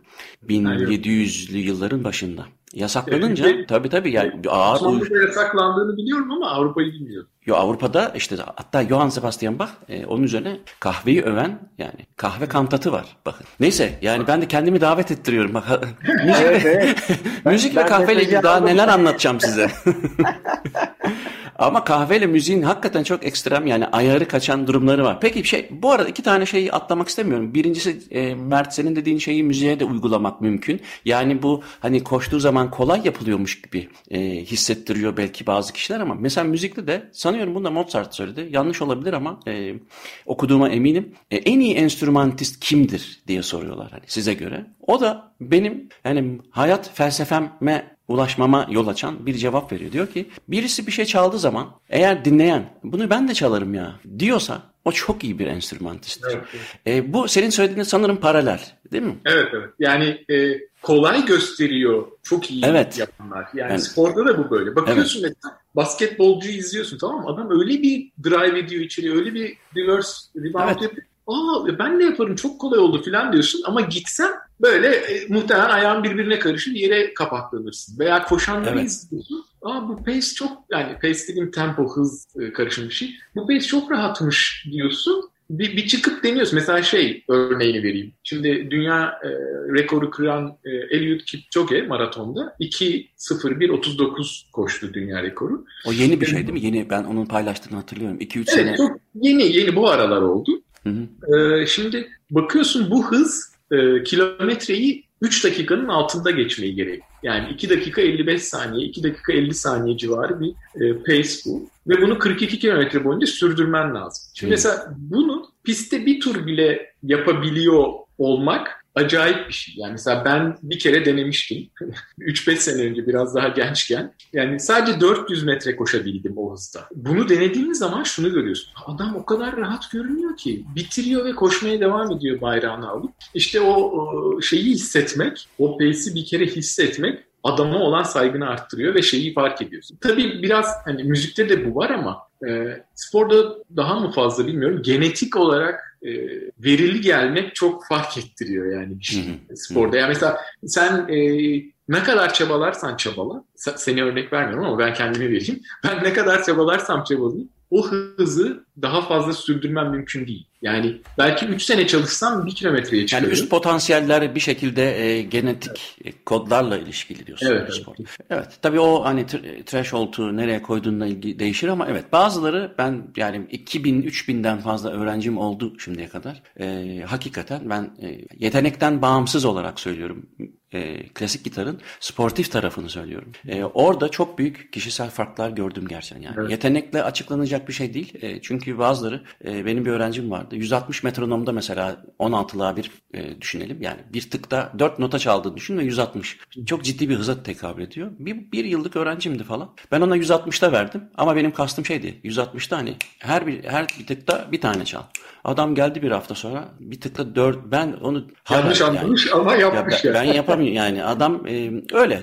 1700'lü yılların başında. Yasaklanınca evet, tabii tabii yani ağır Avrupa'da yasaklandığını biliyorum ama Avrupa'yı bilmiyorum. Yo Avrupa'da işte hatta Johann Sebastian Bach e, onun üzerine kahveyi öven yani kahve kantatı var bakın. Neyse yani ben de kendimi davet ettiriyorum. Bak müzik evet, evet. müzik ben, ve kahveyle ilgili daha neler anlatacağım size. Ama kahveyle müziğin hakikaten çok ekstrem yani ayarı kaçan durumları var. Peki şey bu arada iki tane şeyi atlamak istemiyorum. Birincisi e, Mert senin dediğin şeyi müziğe de uygulamak mümkün. Yani bu hani koştuğu zaman kolay yapılıyormuş gibi e, hissettiriyor belki bazı kişiler ama mesela müzikte de sanıyorum bunu da Mozart söyledi. Yanlış olabilir ama e, okuduğuma eminim. E, en iyi enstrümantist kimdir diye soruyorlar hani size göre. O da benim yani hayat felsefeme ulaşmama yol açan bir cevap veriyor. Diyor ki birisi bir şey çaldığı zaman eğer dinleyen bunu ben de çalarım ya diyorsa o çok iyi bir enstrümantisttir. Evet, evet. E, bu senin söylediğin sanırım paralel değil mi? Evet evet. Yani e, kolay gösteriyor çok iyi evet. yapanlar. Yani, yani sporda da bu böyle. Bakıyorsun evet. mesela basketbolcuyu izliyorsun tamam mı? Adam öyle bir drive ediyor içeri, öyle bir reverse rebound evet. yapıyor. Aa ben ne yaparım çok kolay oldu falan diyorsun ama gitsen böyle e, muhtemelen ayağın birbirine karışır yere kapaklanırsın. Veya koşanları Evet. izliyorsun. Aa bu pace çok yani pace dediğim tempo hız e, karışım bir şey. Bu pace çok rahatmış diyorsun. Bir, bir çıkıp deniyorsun. Mesela şey örneğini vereyim. Şimdi dünya e, rekoru kıran e, Eliud Kipchoge maratonda 2.01.39 koştu dünya rekoru. O yeni bir şey değil mi? Yeni ben onun paylaştığını hatırlıyorum. 2-3 Evet sene. çok yeni yeni bu aralar oldu. Hı hı. Ee, şimdi bakıyorsun bu hız e, kilometreyi 3 dakikanın altında geçmeyi gerek. Yani 2 dakika 55 saniye, 2 dakika 50 saniye civarı bir e, pace bu. Ve bunu 42 kilometre boyunca sürdürmen lazım. Şimdi Hmm. mesela bunu pistte bir tur bile yapabiliyor olmak acayip bir şey. Yani mesela ben bir kere denemiştim. 3-5 sene önce biraz daha gençken. Yani sadece 400 metre koşabildim o hızda. Bunu denediğimiz zaman şunu görüyorsun. Adam o kadar rahat görünüyor ki. Bitiriyor ve koşmaya devam ediyor bayrağını alıp. İşte o şeyi hissetmek, o pace'i bir kere hissetmek adama olan saygını arttırıyor ve şeyi fark ediyorsun. Tabii biraz hani müzikte de bu var ama e, sporda daha mı fazla bilmiyorum. Genetik olarak e, verili gelmek çok fark ettiriyor yani şey hı. sporda. Yani mesela sen e, ne kadar çabalarsan çabala, se- seni örnek vermiyorum ama ben kendimi vereyim. Ben ne kadar çabalarsam çabalayayım o hızı daha fazla sürdürmem mümkün değil. Yani belki 3 sene çalışsam 1 kilometreye Yani çıkarım. üst potansiyeller bir şekilde e, genetik e, kodlarla ilişkili diyorsun. Evet, evet. Evet. Tabii o hani tr- threshold'u nereye koyduğunla ilgili değişir ama evet bazıları ben yani 2000 3000'den fazla öğrencim oldu şimdiye kadar. E, hakikaten ben e, yetenekten bağımsız olarak söylüyorum. E, klasik gitarın sportif tarafını söylüyorum. E, orada çok büyük kişisel farklar gördüm gerçekten. Yani Evet. yetenekle açıklanacak bir şey değil. E, çünkü bazıları e, benim bir öğrencim vardı. 160 metronomda mesela 16'lığa bir e, düşünelim. Yani bir tıkta 4 nota çaldığını düşün ve 160. Çok ciddi bir hıza tekabül ediyor. Bir, bir yıllık öğrencimdi falan. Ben ona 160'ta verdim ama benim kastım şeydi. 160'ta hani her bir her bir tıkta bir tane çal. Adam geldi bir hafta sonra bir tıkta 4 ben onu Yanlış yani- anlamış ama ya yapmış ya. ben yapamıyorum yani adam e, öyle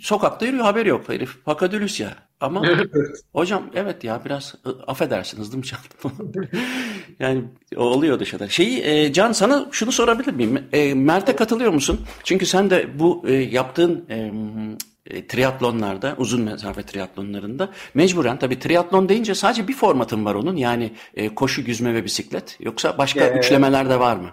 sokakta yürüyor haberi yok herif pakadülüs ya ama Evet, hocam evet ya biraz affedersin hızlı mı çaldım yani o oluyor dışarıda şeyi e, Can sana şunu sorabilir miyim E, Mert'e katılıyor musun çünkü sen de bu e, yaptığın e, triatlonlarda uzun mesafe triatlonlarında mecburen tabii triatlon deyince sadece bir formatın var onun yani e, koşu yüzme ve bisiklet yoksa başka Ee, üçlemeler de var mı?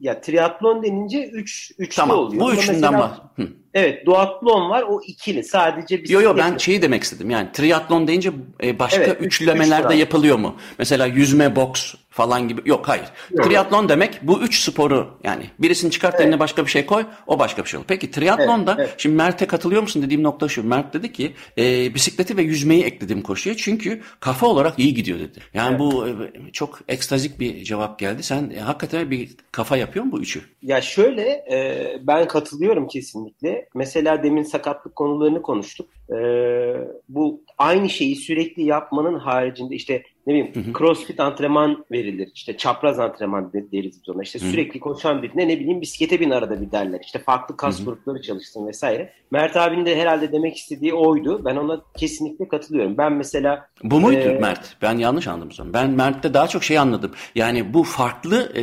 Ya triatlon denince 3 üçlü Tamam oluyor. bu üçünden mesela-. Hı. Evet duatlon var o ikili sadece bisiklet. Yo yo ben şeyi demek istedim. Yani triatlon deyince e, başka Evet, üç- üçlemeler üç yapılıyor mu? Mesela yüzme, boks falan gibi. Yok hayır. Yok. Triatlon demek bu üç sporu yani birisini çıkart Evet. eline başka bir şey koy o başka bir şey olur. Peki triatlonda Evet, evet. şimdi Mert'e katılıyor musun dediğim nokta şu. Mert dedi ki e, bisikleti ve yüzmeyi ekledim koşuya çünkü kafa olarak iyi gidiyor dedi. Yani Evet. bu e, çok ekstazik bir cevap geldi. Sen e, hakikaten bir kafa yapıyor mu bu üçü? Ya şöyle e, ben katılıyorum kesinlikle. Mesela demin sakatlık konularını konuştuk. E, bu aynı şeyi sürekli yapmanın haricinde işte ne bileyim Hı hı. crossfit antrenman verilir. İşte çapraz antrenman de- deriz biz ona. İşte Hı hı. sürekli koşan birine ne bileyim bisiklete bin arada bir derler. İşte farklı kas Hı hı. grupları çalışsın vesaire. Mert abinin de herhalde demek istediği oydu. Ben ona kesinlikle katılıyorum. Ben mesela Bu muydu Ee, Mert? Ben yanlış anladım zaman. Ben Mert'te daha çok şey anladım. Yani bu farklı e,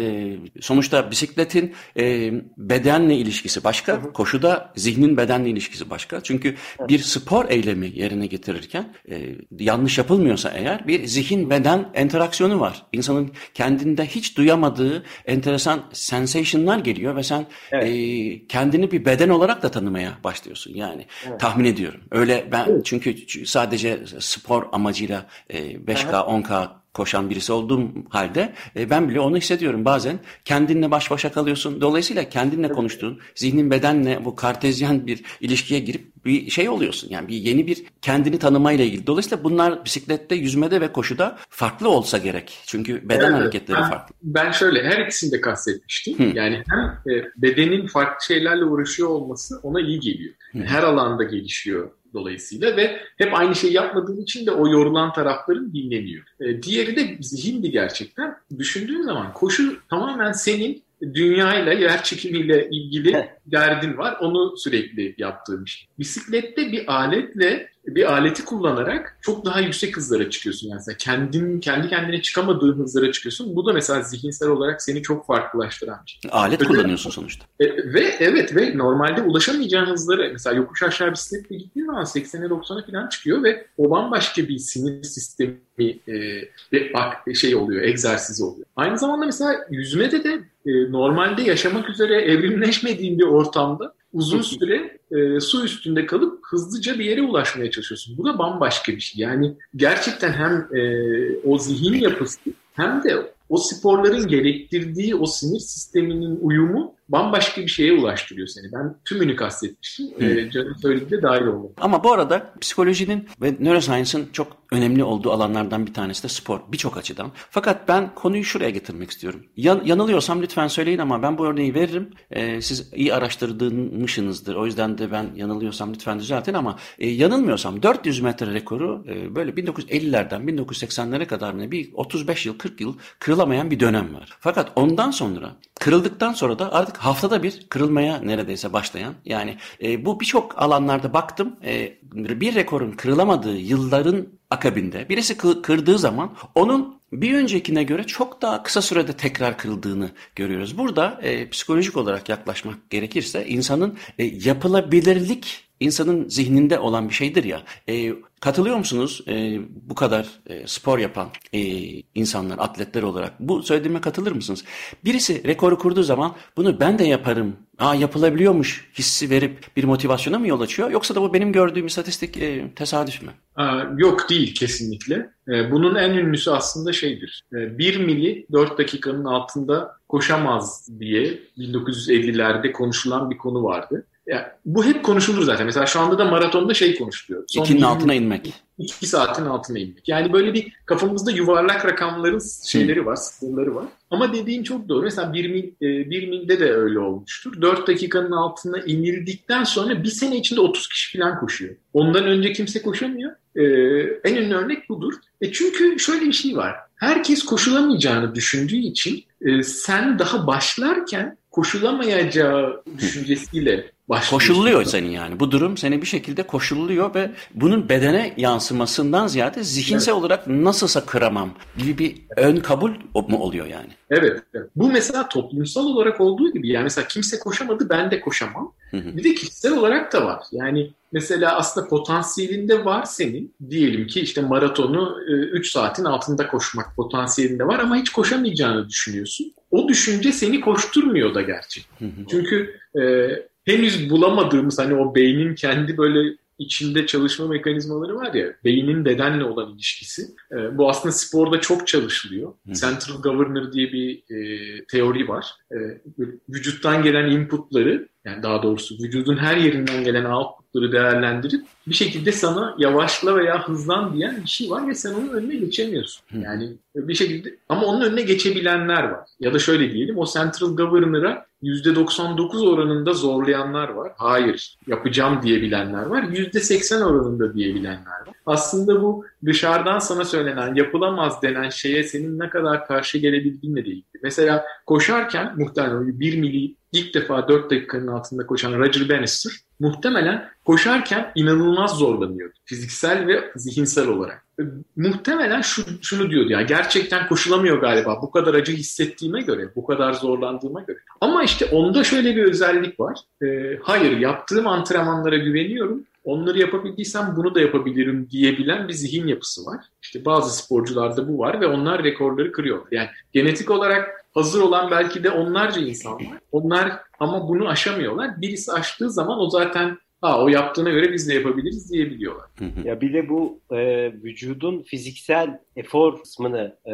sonuçta bisikletin e, bedenle ilişkisi başka. Koşuda zihnin bedenle ilişkisi başka. Çünkü bir spor eylemi yerine getirirken e, yanlış yapılmıyorsa eğer bir zihin beden interaksiyonu var. İnsanın kendinde hiç duyamadığı enteresan sensation'lar geliyor ve sen Evet. e, kendini bir beden olarak da tanımaya başlıyorsun. Yani tahmin ediyorum. Öyle ben çünkü ç- sadece spor amacıyla e, 5K 10K koşan birisi olduğum halde e, ben bile onu hissediyorum. Bazen kendinle baş başa kalıyorsun. Dolayısıyla kendinle konuştuğun, zihnin bedenle bu kartezyen bir ilişkiye girip bir şey oluyorsun. Yani bir yeni bir kendini tanımayla ilgili. Dolayısıyla bunlar bisiklette, yüzmede ve koşuda farklı olsa gerek. Çünkü beden Evet, hareketleri ben, farklı. Ben şöyle her ikisini de kastetmiştim. Hı. Yani hem e, bedenin farklı şeylerle uğraşıyor olması ona iyi geliyor. Hı. Her alanda gelişiyor dolayısıyla ve hep aynı şeyi yapmadığın için de o yorulan tarafların dinleniyor. E, diğeri de zihindi gerçekten. Düşündüğün zaman koşu tamamen senin dünyayla, yer çekimiyle ilgili derdin var. Onu sürekli yaptığım iş. Bisiklette bir aletle bir aleti kullanarak çok daha yüksek hızlara çıkıyorsun. Yani sen kendin kendi kendine çıkamadığın hızlara çıkıyorsun. Bu da mesela zihinsel olarak seni çok farklılaştıran bir şey. Alet Öyle, kullanıyorsun sonuçta. E, ve evet ve normalde ulaşamayacağın hızları mesela yokuş aşağı bisikletle gittiğin zaman 80'e 90'a falan çıkıyor ve o bambaşka bir sinir sistemi e, ve bak şey oluyor, egzersiz oluyor. Aynı zamanda mesela yüzmede de e, normalde yaşamak üzere evrimleşmediğin bir ortamda uzun süre e, su üstünde kalıp hızlıca bir yere ulaşmaya çalışıyorsun. Bu da bambaşka bir şey. Yani gerçekten hem e, o zihin yapısı hem de o sporların gerektirdiği o sinir sisteminin uyumu bambaşka bir şeye ulaştırıyor seni. Ben tümünü kastetmiştim. Ee, canım söylediği de dahil oldu. Ama bu arada psikolojinin ve neuroscience'ın çok önemli olduğu alanlardan bir tanesi de spor. Birçok açıdan. Fakat ben konuyu şuraya getirmek istiyorum. Yan, yanılıyorsam lütfen söyleyin ama ben bu örneği veririm. Ee, siz iyi araştırdığınmışsınızdır. O yüzden de ben yanılıyorsam lütfen düzeltin ama e, yanılmıyorsam 400 metre rekoru e, böyle 1950'lerden 1980'lere kadar bir 35 yıl 40 yıl kırılamayan bir dönem var. Fakat ondan sonra kırıldıktan sonra da artık haftada bir kırılmaya neredeyse başlayan yani e, bu birçok alanlarda baktım e, bir rekorun kırılamadığı yılların akabinde birisi kırdığı zaman onun bir öncekine göre çok daha kısa sürede tekrar kırıldığını görüyoruz. Burada e, psikolojik olarak yaklaşmak gerekirse insanın e, yapılabilirlik insanın zihninde olan bir şeydir ya. E, katılıyor musunuz e, bu kadar e, spor yapan e, insanlar, atletler olarak? Bu söylediğime katılır mısınız? Birisi rekoru kurduğu zaman bunu ben de yaparım, aa yapılabiliyormuş hissi verip bir motivasyona mı yol açıyor? Yoksa da bu benim gördüğüm istatistik e, tesadüf mü? Aa, yok değil kesinlikle. E, bunun en ünlüsü aslında şeydir. E, 1 mili 4 dakikanın altında koşamaz diye 1950'lerde konuşulan bir konu vardı. Yani bu hep konuşulur zaten. Mesela şu anda da maratonda şey konuşuluyor. Son İkinin altına inmek. İki saatin altına inmek. Yani böyle bir kafamızda yuvarlak rakamların şeyleri var, sınırları var. Ama dediğin çok doğru. Mesela bir, mil, e, bir milde de öyle olmuştur. Dört dakikanın altına inildikten sonra bir sene içinde 30 kişi falan koşuyor. Ondan önce kimse koşamıyor. Ee, en ünlü örnek budur. E çünkü şöyle bir şey var. Herkes koşulamayacağını düşündüğü için e, sen daha başlarken koşulamayacağı düşüncesiyle başlıyor. Koşulluyor seni yani. Bu durum seni bir şekilde koşulluyor ve bunun bedene yansımasından ziyade zihinsel evet. olarak nasılsa kıramam gibi bir ön kabul mu oluyor yani? Evet. Bu mesela toplumsal olarak olduğu gibi yani mesela kimse koşamadı ben de koşamam. Bir de kişisel olarak da var. Yani mesela aslında potansiyelinde var senin. Diyelim ki işte maratonu 3 e, saatin altında koşmak potansiyelinde var ama hiç koşamayacağını düşünüyorsun. O düşünce seni koşturmuyor da gerçekten. Çünkü e, henüz bulamadığımız hani o beynin kendi böyle içinde çalışma mekanizmaları var ya, beynin bedenle olan ilişkisi. E, bu aslında sporda çok çalışılıyor. Hı. Central Governor diye bir e, teori var. E, vücuttan gelen inputları, yani daha doğrusu vücudun her yerinden gelen outputları değerlendirip bir şekilde sana yavaşla veya hızlan diyen bir şey var ve sen onun önüne geçemiyorsun. Yani bir şekilde ama onun önüne geçebilenler var. Ya da şöyle diyelim o Central Governor'a %99 oranında zorlayanlar var. Hayır yapacağım diyebilenler var. %80 oranında diyebilenler var. Aslında bu dışarıdan sana söylenen yapılamaz denen şeye senin ne kadar karşı gelebildiğinle de ilgili. Mesela koşarken muhtemelen 1 mili ilk defa 4 dakikanın altında koşan Roger Bannister muhtemelen koşarken inanılmaz zorlanıyordu. Fiziksel ve zihinsel olarak. E, muhtemelen şu, şunu diyordu ya gerçekten koşulamıyor galiba bu kadar acı hissettiğime göre, bu kadar zorlandığıma göre. Ama işte onda şöyle bir özellik var. E, hayır yaptığım antrenmanlara güveniyorum. Onları yapabildiysem bunu da yapabilirim diyebilen bir zihin yapısı var. İşte bazı sporcularda bu var ve onlar rekorları kırıyor. Yani genetik olarak hazır olan belki de onlarca insan var. Onlar ama bunu aşamıyorlar. Birisi aştığı zaman o zaten ha o yaptığına göre biz de yapabiliriz diyebiliyorlar. Ya bir de bu e, vücudun fiziksel efor kısmını e,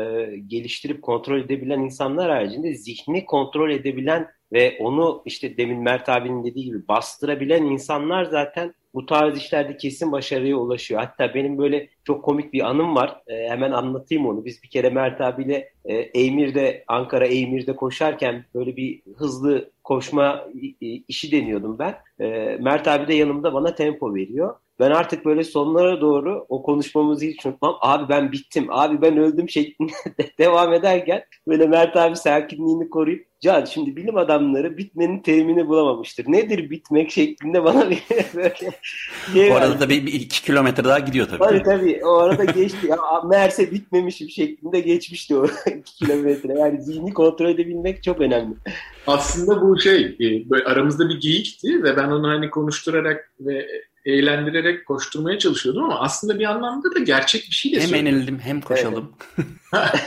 geliştirip kontrol edebilen insanlar haricinde zihni kontrol edebilen ve onu işte demin Mert abinin dediği gibi bastırabilen insanlar zaten bu tarz işlerde kesin başarıya ulaşıyor. Hatta benim böyle çok komik bir anım var. E, hemen anlatayım onu. Biz bir kere Mert abiyle e, Eymir'de, Ankara Eymir'de koşarken böyle bir hızlı koşma işi deniyordum ben. E, Mert abi de yanımda bana tempo veriyor. Ben artık böyle sonlara doğru o konuşmamızı hiç unutmam. Abi ben bittim, abi ben öldüm şeklinde devam ederken böyle Mert abi sakinliğini koruyup Can şimdi bilim adamları bitmenin terimini bulamamıştır. Nedir bitmek şeklinde bana bir böyle şey O arada da bir, bir iki kilometre daha gidiyor tabii. Tabii tabii. O arada geçti. Ya, meğerse bitmemişim şeklinde geçmişti o iki kilometre. Yani zihni kontrol edebilmek çok önemli. Aslında bu şey e, böyle aramızda bir geyikti ve ben onu hani konuşturarak ve eğlendirerek koşturmaya çalışıyordum ama aslında bir anlamda da gerçek bir şey de Hem yenildim hem koşalım.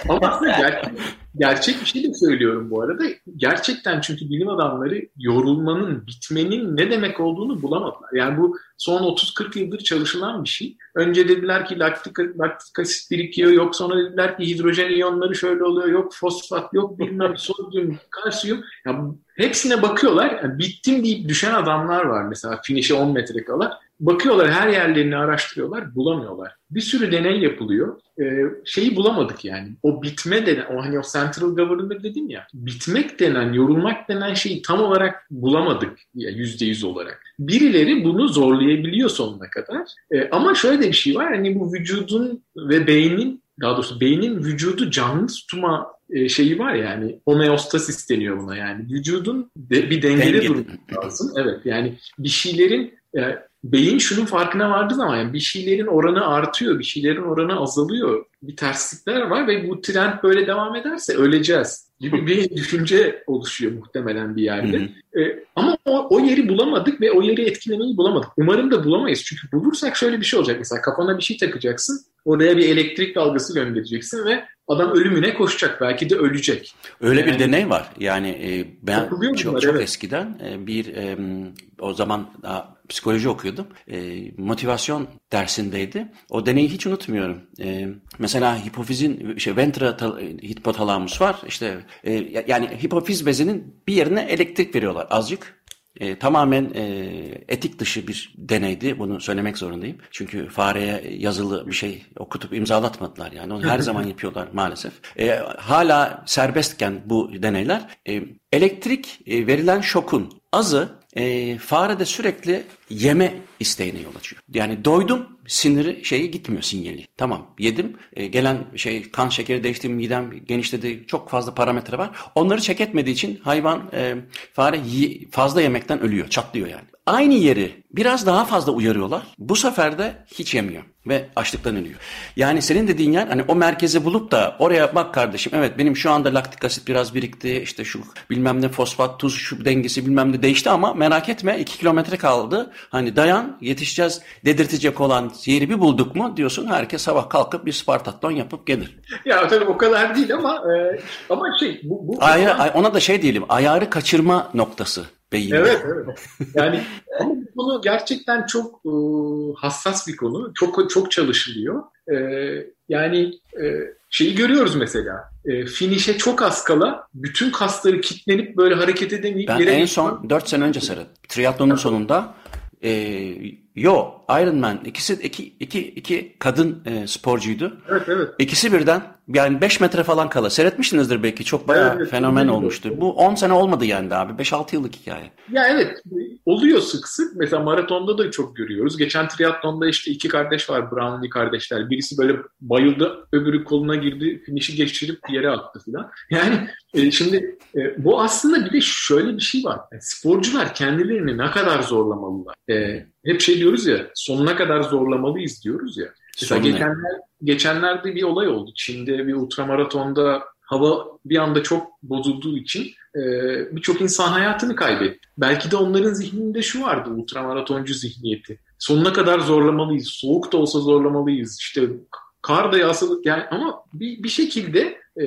ama aslında gerçek, gerçek bir şey de söylüyorum bu arada. Gerçekten çünkü bilim adamları yorulmanın, bitmenin ne demek olduğunu bulamadılar. Yani bu son 30-40 yıldır çalışılan bir şey. Önce dediler ki laktik, laktik asit birikiyor, yok sonra dediler ki hidrojen iyonları şöyle oluyor, yok fosfat, yok bilmem sodyum, kalsiyum. Yani hepsine bakıyorlar. Yani bittim deyip düşen adamlar var mesela finişe 10 metre kala. Bakıyorlar her yerlerini araştırıyorlar, bulamıyorlar. Bir sürü deney yapılıyor. Ee, şeyi bulamadık yani. O bitme denen, o hani o central governor dedim ya. Bitmek denen, yorulmak denen şeyi tam olarak bulamadık yüzde yüz olarak. Birileri bunu zorlayabiliyor sonuna kadar. Ee, ama şöyle de bir şey var. Hani bu vücudun ve beynin daha doğrusu beynin vücudu canlı tutma e, şeyi var yani homeostasis deniyor buna yani vücudun de, bir dengede Denge. durması lazım. Evet yani bir şeylerin e, beyin şunun farkına vardı zaman yani bir şeylerin oranı artıyor, bir şeylerin oranı azalıyor. Bir terslikler var ve bu trend böyle devam ederse öleceğiz gibi bir düşünce oluşuyor muhtemelen bir yerde. Ee, ama o, o yeri bulamadık ve o yeri etkilemeyi bulamadık. Umarım da bulamayız. Çünkü bulursak şöyle bir şey olacak. Mesela kafana bir şey takacaksın. Oraya bir elektrik dalgası göndereceksin ve adam ölümüne koşacak. Belki de ölecek. Öyle yani, bir deney var. Yani e, ben çok, bunlar, çok evet. eskiden e, bir e, o zaman daha psikoloji okuyordum. E, motivasyon dersindeydi. O deneyi hiç unutmuyorum. E, mesela hipofizin, şey, ventra hipotalamus var. İşte e, yani hipofiz bezinin bir yerine elektrik veriyorlar azıcık. E, tamamen e, etik dışı bir deneydi. Bunu söylemek zorundayım. Çünkü fareye yazılı bir şey okutup imzalatmadılar. Yani onu her zaman yapıyorlar maalesef. E, hala serbestken bu deneyler e, elektrik e, verilen şokun azı e, fare de sürekli yeme isteğine yol açıyor. Yani doydum siniri şeyi gitmiyor sinyali. Tamam yedim e, gelen şey kan şekeri değişti midem genişledi çok fazla parametre var. Onları çek etmediği için hayvan e, fare fazla yemekten ölüyor çatlıyor yani. Aynı yeri biraz daha fazla uyarıyorlar. Bu sefer de hiç yemiyor ve açlıktan ölüyor. Yani senin dediğin yer hani o merkezi bulup da oraya bak kardeşim evet benim şu anda laktik asit biraz birikti işte şu bilmem ne fosfat tuz şu dengesi bilmem ne değişti ama merak etme 2 kilometre kaldı. Hani dayan yetişeceğiz dedirtecek olan yeri bir bulduk mu diyorsun herkes sabah kalkıp bir Spartatlon yapıp gelir. Ya tabii o kadar değil ama e, ama şey bu, bu Ayar, ona da şey diyelim ayarı kaçırma noktası beyinde. Evet evet. Yani ama bu konu gerçekten çok e, hassas bir konu. Çok çok çalışılıyor. E, yani e, şeyi görüyoruz mesela. E, finişe çok az kala bütün kasları kilitlenip böyle hareket edemeyip ben en son 4 sene önce seyrettim. Triatlonun sonunda e, yo Iron Man ikisi iki, iki, iki kadın e, sporcuydu. Evet evet. İkisi birden yani 5 metre falan kala. Seyretmişsinizdir belki. Çok bayağı evet, fenomen olmuştu. Bu 10 sene olmadı yani abi. 5-6 yıllık hikaye. Ya evet. Oluyor sık sık. Mesela maratonda da çok görüyoruz. Geçen triatlonda işte iki kardeş var. Brownlee kardeşler. Birisi böyle bayıldı. Öbürü koluna girdi. Finişi geçirip yere attı falan. Yani e, şimdi e, bu aslında bir de şöyle bir şey var. Yani sporcular kendilerini ne kadar zorlamalılar. E, hep şey diyoruz ya sonuna kadar zorlamalıyız diyoruz ya. Mesela geçenler, geçenlerde bir olay oldu. Çin'de bir ultramaratonda hava bir anda çok bozulduğu için e, birçok insan hayatını kaybetti. Belki de onların zihninde şu vardı ultramaratoncu zihniyeti. Sonuna kadar zorlamalıyız. Soğuk da olsa zorlamalıyız. İşte kar da yağsa yani ama bir, bir şekilde e,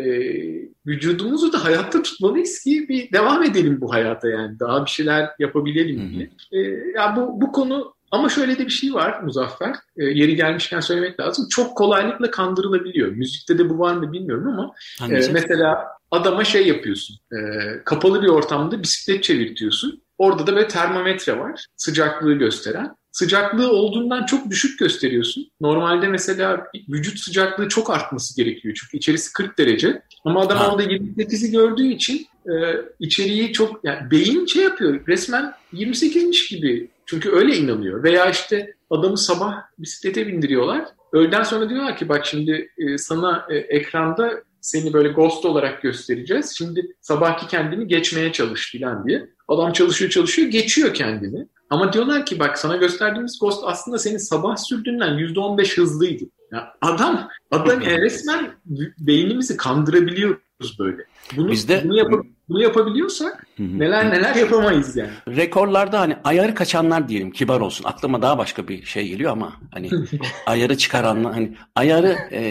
vücudumuzu da hayatta tutmalıyız ki bir devam edelim bu hayata yani. Daha bir şeyler yapabilelim diye. E, ya bu, bu konu ama şöyle de bir şey var Muzaffer. E, yeri gelmişken söylemek lazım. Çok kolaylıkla kandırılabiliyor. Müzikte de bu var mı bilmiyorum ama e, mesela adama şey yapıyorsun. E, kapalı bir ortamda bisiklet çevirtiyorsun. Orada da böyle termometre var. Sıcaklığı gösteren. Sıcaklığı olduğundan çok düşük gösteriyorsun. Normalde mesela vücut sıcaklığı çok artması gerekiyor. Çünkü içerisi 40 derece. Ama adam ha. orada 28'i gördüğü için e, içeriği çok yani beyin şey yapıyor. Resmen 28'miş gibi çünkü öyle inanıyor. Veya işte adamı sabah bisiklete bindiriyorlar. Öğleden sonra diyorlar ki bak şimdi e, sana e, ekranda seni böyle ghost olarak göstereceğiz. Şimdi sabahki kendini geçmeye çalış filan diye. Adam çalışıyor çalışıyor geçiyor kendini. Ama diyorlar ki bak sana gösterdiğimiz ghost aslında senin sabah sürdüğünden %15 hızlıydı. Ya adam adam yani resmen beynimizi kandırabiliyoruz böyle. Bunu, Bizde... bunu, yap bunu yapabiliyorsak neler neler yapamayız yani. Rekorlarda hani ayarı kaçanlar diyelim kibar olsun. Aklıma daha başka bir şey geliyor ama hani ayarı çıkaranlar hani ayarı e,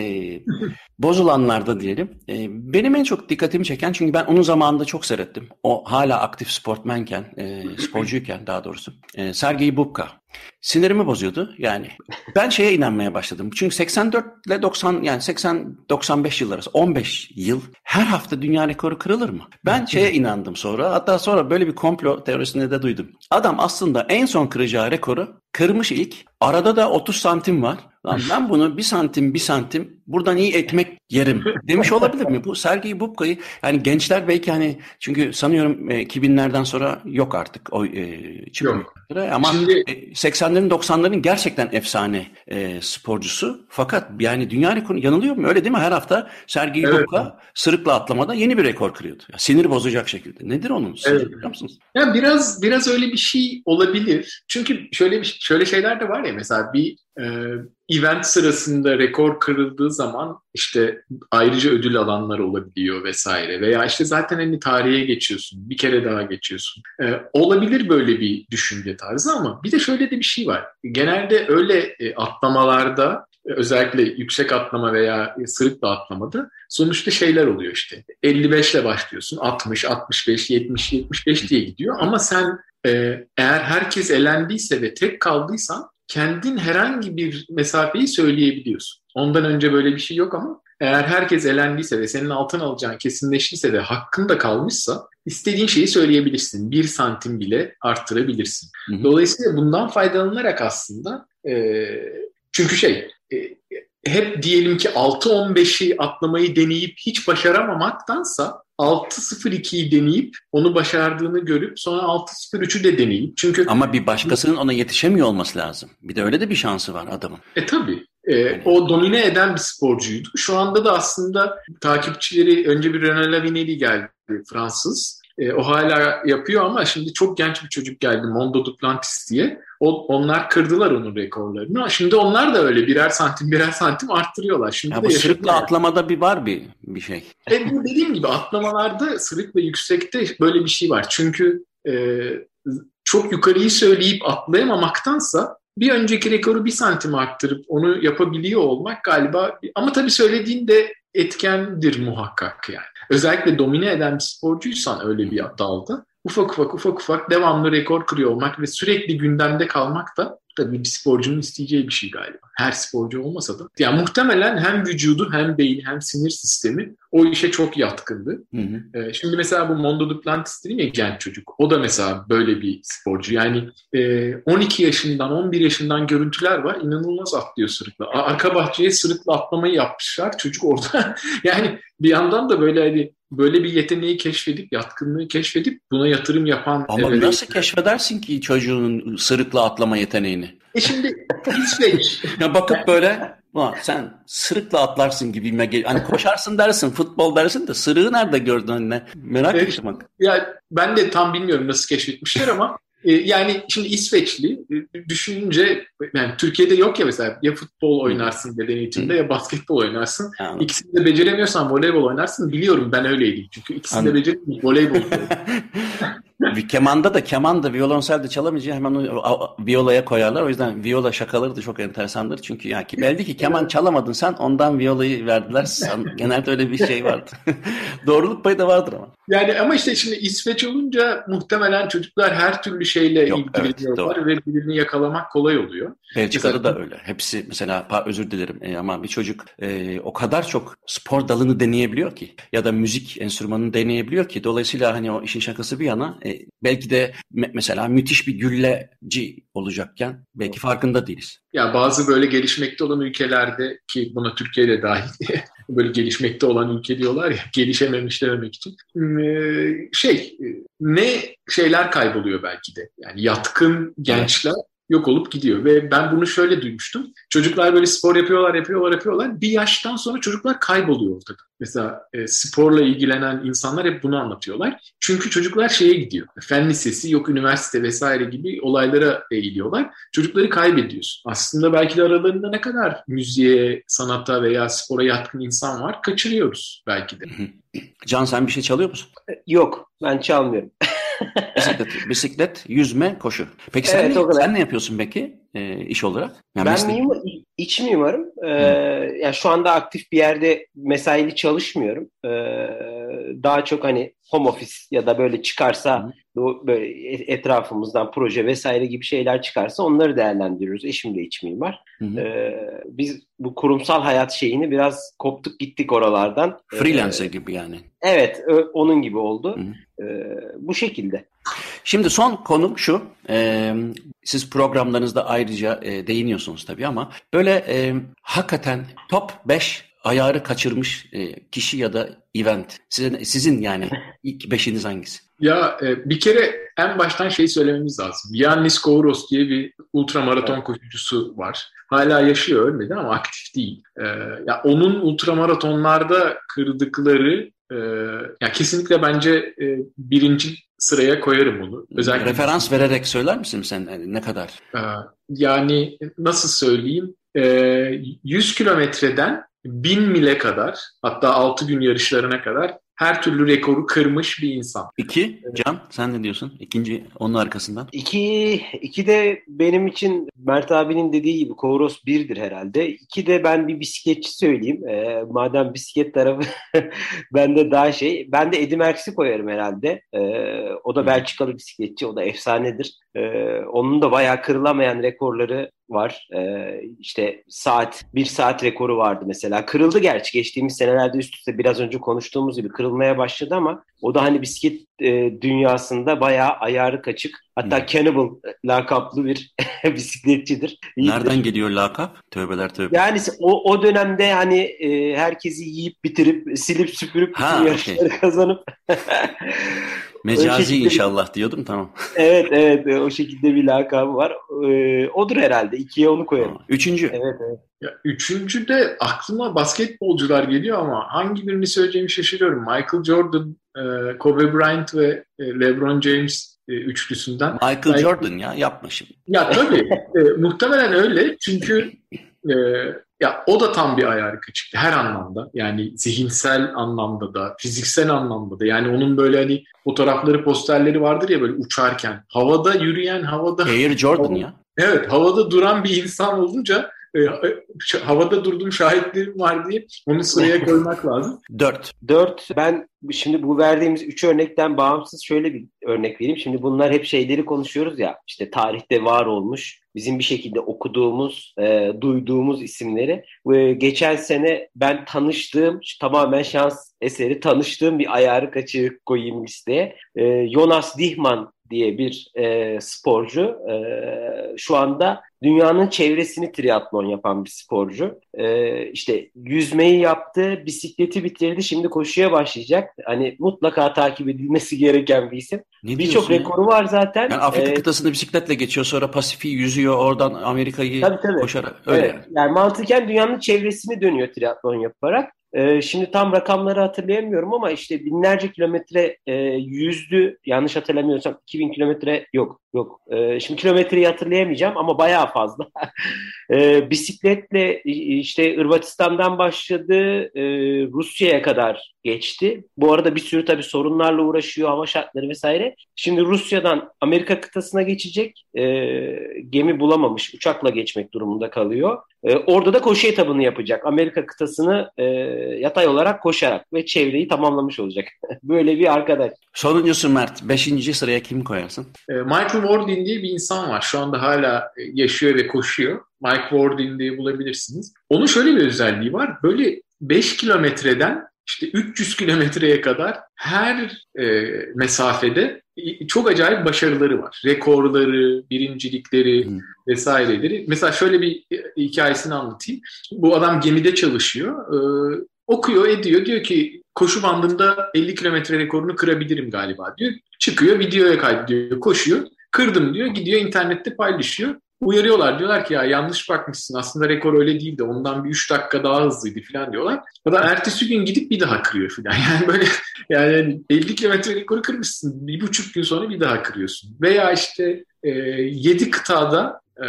bozulanlarda diyelim. E, benim en çok dikkatimi çeken çünkü ben onun zamanında çok seyrettim. O hala aktif sportmenken, e, sporcuyken daha doğrusu. E, Sergey Bubka. Sinirimi bozuyordu yani. Ben şeye inanmaya başladım. Çünkü 84 ile 90 yani 80 95 yıl arası 15 yıl her hafta dünya rekoru kırılır mı? Ben şeye inandım sonra. Hatta sonra böyle bir komplo teorisinde de duydum. Adam aslında en son kıracağı rekoru kırmış ilk. Arada da 30 santim var. Lan ben bunu bir santim bir santim buradan iyi ekmek yerim demiş olabilir mi? Bu Sergey Bubka'yı yani gençler belki hani çünkü sanıyorum 2000'lerden e, sonra yok artık o e, çıkmıyor. Ama Şimdi... 80'lerin e, 90'ların gerçekten efsane e, sporcusu. Fakat yani dünya rekoru yanılıyor mu? Öyle değil mi? Her hafta Sergey evet. Bubka sırıkla atlamada yeni bir rekor kırıyordu. Ya, sinir bozacak şekilde. Nedir onun? Siz evet. Ya biraz biraz öyle bir şey olabilir. Çünkü şöyle bir şöyle şeyler de var ya mesela bir event sırasında rekor kırıldığı zaman işte ayrıca ödül alanlar olabiliyor vesaire veya işte zaten hani tarihe geçiyorsun bir kere daha geçiyorsun. Ee, olabilir böyle bir düşünce tarzı ama bir de şöyle de bir şey var. Genelde öyle e, atlamalarda özellikle yüksek atlama veya sırıkla atlamada sonuçta şeyler oluyor işte. 55 ile başlıyorsun 60, 65, 70, 75 diye gidiyor ama sen e, eğer herkes elendiyse ve tek kaldıysan kendin herhangi bir mesafeyi söyleyebiliyorsun. Ondan önce böyle bir şey yok ama eğer herkes elendiyse ve senin altın alacağın kesinleştiyse ve hakkın da kalmışsa istediğin şeyi söyleyebilirsin. Bir santim bile arttırabilirsin. Hı hı. Dolayısıyla bundan faydalanarak aslında e, çünkü şey e, hep diyelim ki 6-15'i atlamayı deneyip hiç başaramamaktansa 6-0-2'yi deneyip onu başardığını görüp sonra 6-0-3'ü de deneyip. Çünkü Ama bir başkasının ona yetişemiyor olması lazım. Bir de öyle de bir şansı var adamın. E tabii. E, o domine eden bir sporcuydu. Şu anda da aslında takipçileri önce bir Renaud Lavinelli geldi Fransız. E, o hala yapıyor ama şimdi çok genç bir çocuk geldi Mondo Duplantis diye. O, onlar kırdılar onun rekorlarını. Şimdi onlar da öyle birer santim birer santim arttırıyorlar. Şimdi ya bu sırıkla yani. atlamada bir var bir bir şey. E, bu dediğim gibi atlamalarda sırık ve yüksekte böyle bir şey var. Çünkü e, çok yukarıyı söyleyip atlayamamaktansa bir önceki rekoru bir santim arttırıp onu yapabiliyor olmak galiba ama tabii söylediğin de etkendir muhakkak yani. Özellikle domine eden bir sporcuysan öyle bir dalda ufak ufak ufak ufak devamlı rekor kırıyor olmak ve sürekli gündemde kalmak da tabii bir sporcunun isteyeceği bir şey galiba. Her sporcu olmasa da. Yani muhtemelen hem vücudu hem beyin hem sinir sistemi o işe çok yatkındı. Hı hı. Ee, şimdi mesela bu Mondo Duplantis dedim ya genç çocuk. O da mesela böyle bir sporcu. Yani e, 12 yaşından 11 yaşından görüntüler var. İnanılmaz atlıyor sırıkla. Arka bahçeye sırıkla atlamayı yapmışlar. Çocuk orada yani bir yandan da böyle hani böyle bir yeteneği keşfedip, yatkınlığı keşfedip buna yatırım yapan... Ama evet, nasıl keşfedersin ki çocuğun sırıkla atlama yeteneğini? E şimdi İsveç. ya bakıp böyle Ulan sen sırıkla atlarsın gibime geliyor. Hani koşarsın dersin, futbol dersin de sırığı nerede gördün anne? Merak evet, ettim bak. Ya ben de tam bilmiyorum nasıl keşfetmişler ama yani şimdi İsveçli e, düşününce yani Türkiye'de yok ya mesela ya futbol oynarsın beden eğitimde ya basketbol oynarsın. Anladım. İkisini de beceremiyorsan voleybol oynarsın. Biliyorum ben öyleydim çünkü ikisini Anladım. de beceremiyorum. Voleybol bir kemanda da keman da violonsel de çalamayınca hemen violaya koyarlar. O yüzden viola şakaları da çok enteresandır. Çünkü ya ki belli ki keman çalamadın sen ondan violayı verdiler. Genelde öyle bir şey vardı. Doğruluk payı da vardır ama. Yani ama işte şimdi İsveç olunca muhtemelen çocuklar her türlü şeyle Yok, ilgileniyorlar evet, ve birbirini yakalamak kolay oluyor. Belçika'da mesela, da öyle. Hepsi mesela özür dilerim e, ama bir çocuk e, o kadar çok spor dalını deneyebiliyor ki ya da müzik enstrümanını deneyebiliyor ki dolayısıyla hani o işin şakası bir yana e, belki de me- mesela müthiş bir gülleci olacakken belki farkında değiliz. Ya bazı böyle gelişmekte olan ülkelerde ki buna Türkiye'de dahil böyle gelişmekte olan ülke diyorlar ya gelişememiş dememek için. Şey ne şeyler kayboluyor belki de? Yani yatkın gençler yok olup gidiyor. Ve ben bunu şöyle duymuştum. Çocuklar böyle spor yapıyorlar, yapıyorlar, yapıyorlar. Bir yaştan sonra çocuklar kayboluyor ortada. Mesela e, sporla ilgilenen insanlar hep bunu anlatıyorlar. Çünkü çocuklar şeye gidiyor. Fen lisesi, yok üniversite vesaire gibi olaylara eğiliyorlar. Çocukları kaybediyorsun. Aslında belki de aralarında ne kadar müziğe, sanata veya spora yatkın insan var kaçırıyoruz belki de. Can sen bir şey çalıyor musun? Yok ben çalmıyorum. bisiklet, bisiklet, yüzme, koşu. Peki sen, Evet, ne, sen ne yapıyorsun peki e, iş olarak? Yani ben meslek- mimar, iç mimarım. Ee, yani şu anda aktif bir yerde mesaili çalışmıyorum. Ee, daha çok hani home office ya da böyle çıkarsa bu böyle e- etrafımızdan proje vesaire gibi şeyler çıkarsa onları değerlendiriyoruz. Eşim de iç mimar. Hı. Ee, biz bu kurumsal hayat şeyini biraz koptuk gittik oralardan. Ee, Freelancer gibi yani. evet, onun gibi oldu. Hı. Ee, bu şekilde. Şimdi son konum şu. e, siz programlarınızda ayrıca e, değiniyorsunuz tabii ama böyle e, hakikaten top 5 ayarı kaçırmış e, kişi ya da event. Sizin, sizin yani ilk beşiniz hangisi? Ya e, bir kere en baştan şey söylememiz lazım. Yannis Kouros diye bir ultramaraton koşucusu var. Hala yaşıyor ölmedi ama aktif değil. E, ya onun ultramaratonlarda kırdıkları e, ya kesinlikle bence e, birinci sıraya koyarım onu. Özellikle Referans vererek söyler misin sen yani ne kadar? Ee, Yani nasıl söyleyeyim? Ee, 100 kilometreden 1000 mile kadar hatta 6 gün yarışlarına kadar her türlü rekoru kırmış bir insan. İki, Can sen ne diyorsun? İkinci onun arkasından. İki, iki de benim için Mert abinin dediği gibi Kouros birdir herhalde. İki de ben bir bisikletçi söyleyeyim. Ee, madem bisiklet tarafı bende daha şey. Ben de Eddie Merckx'i koyarım herhalde. Ee, o da Belçikalı bisikletçi. O da efsanedir. Ee, onun da bayağı kırılamayan rekorları var. Ee, işte saat, bir saat rekoru vardı mesela. Kırıldı gerçi geçtiğimiz senelerde üst üste biraz önce konuştuğumuz gibi kırılmaya başladı ama o da hani bisiklet e, dünyasında bayağı ayarı kaçık. Hatta Hı. Cannibal lakaplı bir bisikletçidir. İyidir. Nereden geliyor lakap? Tövbeler tövbe. Yani o, o dönemde hani e, herkesi yiyip bitirip silip süpürüp Ha, yarışları kazanıp o Mecazi şekilde- inşallah diyordum tamam. evet evet e, o şekilde bir lakabı var. E, odur herhalde. İkiye onu koyarım. Üçüncü. Evet evet. Ya, üçüncü de aklıma basketbolcular geliyor ama hangi birini söyleyeceğimi şaşırıyorum. Michael Jordan, e, Kobe Bryant ve e, LeBron James e, üçlüsünden. Michael Belki- Jordan ya yapma şimdi. Ya tabii e, muhtemelen öyle çünkü e, ya o da tam bir ayarı kaçıktı her anlamda. Yani zihinsel anlamda da, fiziksel anlamda da. Yani onun böyle hani fotoğrafları, posterleri vardır ya böyle uçarken. Havada yürüyen, havada Air Jordan ya. evet havada duran bir insan olunca e, ş- havada durduğum şahitlerim var diye onu sıraya koymak lazım. Dört. Dört, ben şimdi bu verdiğimiz üç örnekten bağımsız şöyle bir örnek vereyim. Şimdi bunlar hep şeyleri konuşuyoruz ya, işte tarihte var olmuş, bizim bir şekilde okuduğumuz, e, duyduğumuz isimleri. Ve geçen sene ben tanıştığım, tamamen şans eseri tanıştığım bir ayarı kaçırıp koyayım listeye. E, Jonas Dihman diye bir e, sporcu. E, şu anda dünyanın çevresini triatlon yapan bir sporcu. E, işte yüzmeyi yaptı, bisikleti bitirdi, şimdi koşuya başlayacak. Hani mutlaka takip edilmesi gereken bir isim. Birçok rekoru var zaten. Yani Afrika E, kıtasını bisikletle geçiyor sonra Pasifik'i yüzüyor oradan Amerika'yı Tabii, tabii. koşarak. Öyle Evet, yani. yani mantıken dünyanın çevresini dönüyor triatlon yaparak. Ee, şimdi tam rakamları hatırlayamıyorum ama işte binlerce kilometre e, yüzdü. Yanlış hatırlamıyorsam 2000 kilometre yok yok. Ee, şimdi kilometreyi hatırlayamayacağım ama bayağı fazla. Ee, bisikletle işte Hırvatistan'dan başladı e, Rusya'ya kadar geçti. Bu arada bir sürü tabii sorunlarla uğraşıyor hava şartları vesaire. Şimdi Rusya'dan Amerika kıtasına geçecek. Gemi bulamamış. Uçakla geçmek durumunda kalıyor. Ee, orada da koşu etabını yapacak. Amerika kıtasını e, yatay olarak koşarak ve çevreyi tamamlamış olacak. Böyle bir arkadaş. Sonuncusu Mert. Beşinci sıraya kim koyarsın? E, Michael Wardin diye bir insan var. Şu anda hala e, yaşıyor ve koşuyor. Mike Wardin diye bulabilirsiniz. Onun şöyle bir özelliği var. Böyle 5 kilometreden işte 300 kilometreye kadar her e, mesafede çok acayip başarıları var. Rekorları, birincilikleri vesaireleri. Mesela şöyle bir hikayesini anlatayım. Bu adam gemide çalışıyor. E, okuyor, ediyor. Diyor ki koşu bandında 50 kilometre rekorunu kırabilirim galiba diyor. Çıkıyor, videoya kaydediyor, koşuyor. Kırdım diyor, gidiyor internette paylaşıyor. Uyarıyorlar. Diyorlar ki ya yanlış bakmışsın aslında rekor öyle değildi. Ondan bir 3 dakika daha hızlıydı falan diyorlar. O da ertesi gün gidip bir daha kırıyor falan. Yani böyle yani 50 kilometre rekoru kırmışsın. Bir buçuk gün sonra bir daha kırıyorsun. Veya işte e, 7 kıtada e,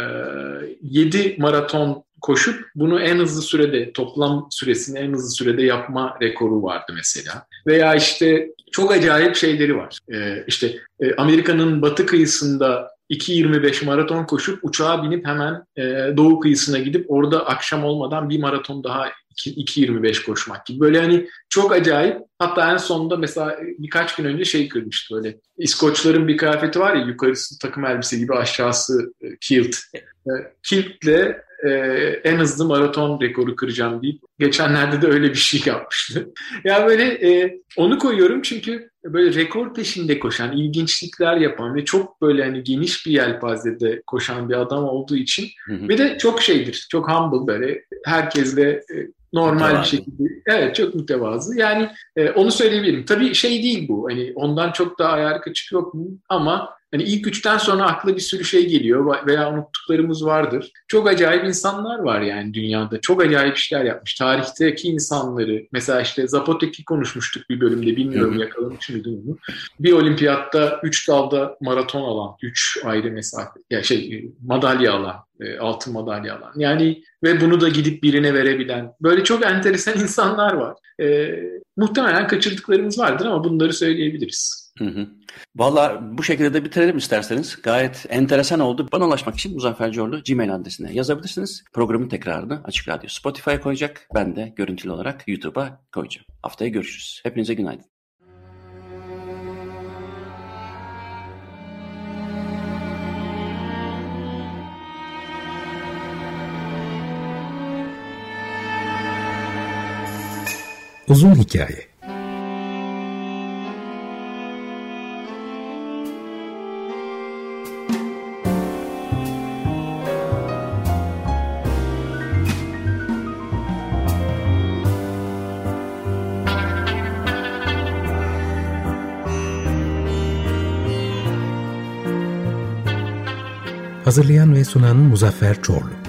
7 maraton koşup bunu en hızlı sürede toplam süresini en hızlı sürede yapma rekoru vardı mesela. Veya işte çok acayip şeyleri var. Ee, işte e, Amerika'nın batı kıyısında 2.25 maraton koşup uçağa binip hemen e, doğu kıyısına gidip orada akşam olmadan bir maraton daha 2.25 koşmak gibi. Böyle hani çok acayip. Hatta en sonunda mesela birkaç gün önce şey kırmıştı böyle. İskoçların bir kıyafeti var ya yukarısı takım elbise gibi aşağısı e, kilt. E, kiltle e, en hızlı maraton rekoru kıracağım deyip geçenlerde de öyle bir şey yapmıştı. yani böyle e, onu koyuyorum çünkü böyle rekor peşinde koşan, ilginçlikler yapan ve çok böyle hani geniş bir yelpazede koşan bir adam olduğu için ve de çok şeydir, çok humble böyle herkesle e, normal mütevazı. bir şekilde. Evet çok mütevazı. Yani e, onu söyleyebilirim. Tabii şey değil bu. Hani ondan çok daha ayar kaçık yok mu? Ama Hani ilk üçten sonra akla bir sürü şey geliyor veya unuttuklarımız vardır. Çok acayip insanlar var yani dünyada. Çok acayip işler yapmış. Tarihteki insanları, mesela işte Zapotek'i konuşmuştuk bir bölümde, bilmiyorum hı yakalamış mıydın onu. Bir olimpiyatta üç dalda maraton alan, üç ayrı mesafe, ya şey madalya alan, e, altın madalya alan. Yani ve bunu da gidip birine verebilen böyle çok enteresan insanlar var. E, muhtemelen kaçırdıklarımız vardır ama bunları söyleyebiliriz. Hı hı. Valla bu şekilde de bitirelim isterseniz. Gayet enteresan oldu. Bana ulaşmak için Muzaffer Corlu Gmail adresine yazabilirsiniz. Programın tekrarını Açık Radyo Spotify'a koyacak. Ben de görüntülü olarak YouTube'a koyacağım. Haftaya görüşürüz. Hepinize günaydın. Uzun Hikaye Hazırlayan ve sunan Muzaffer Çorlu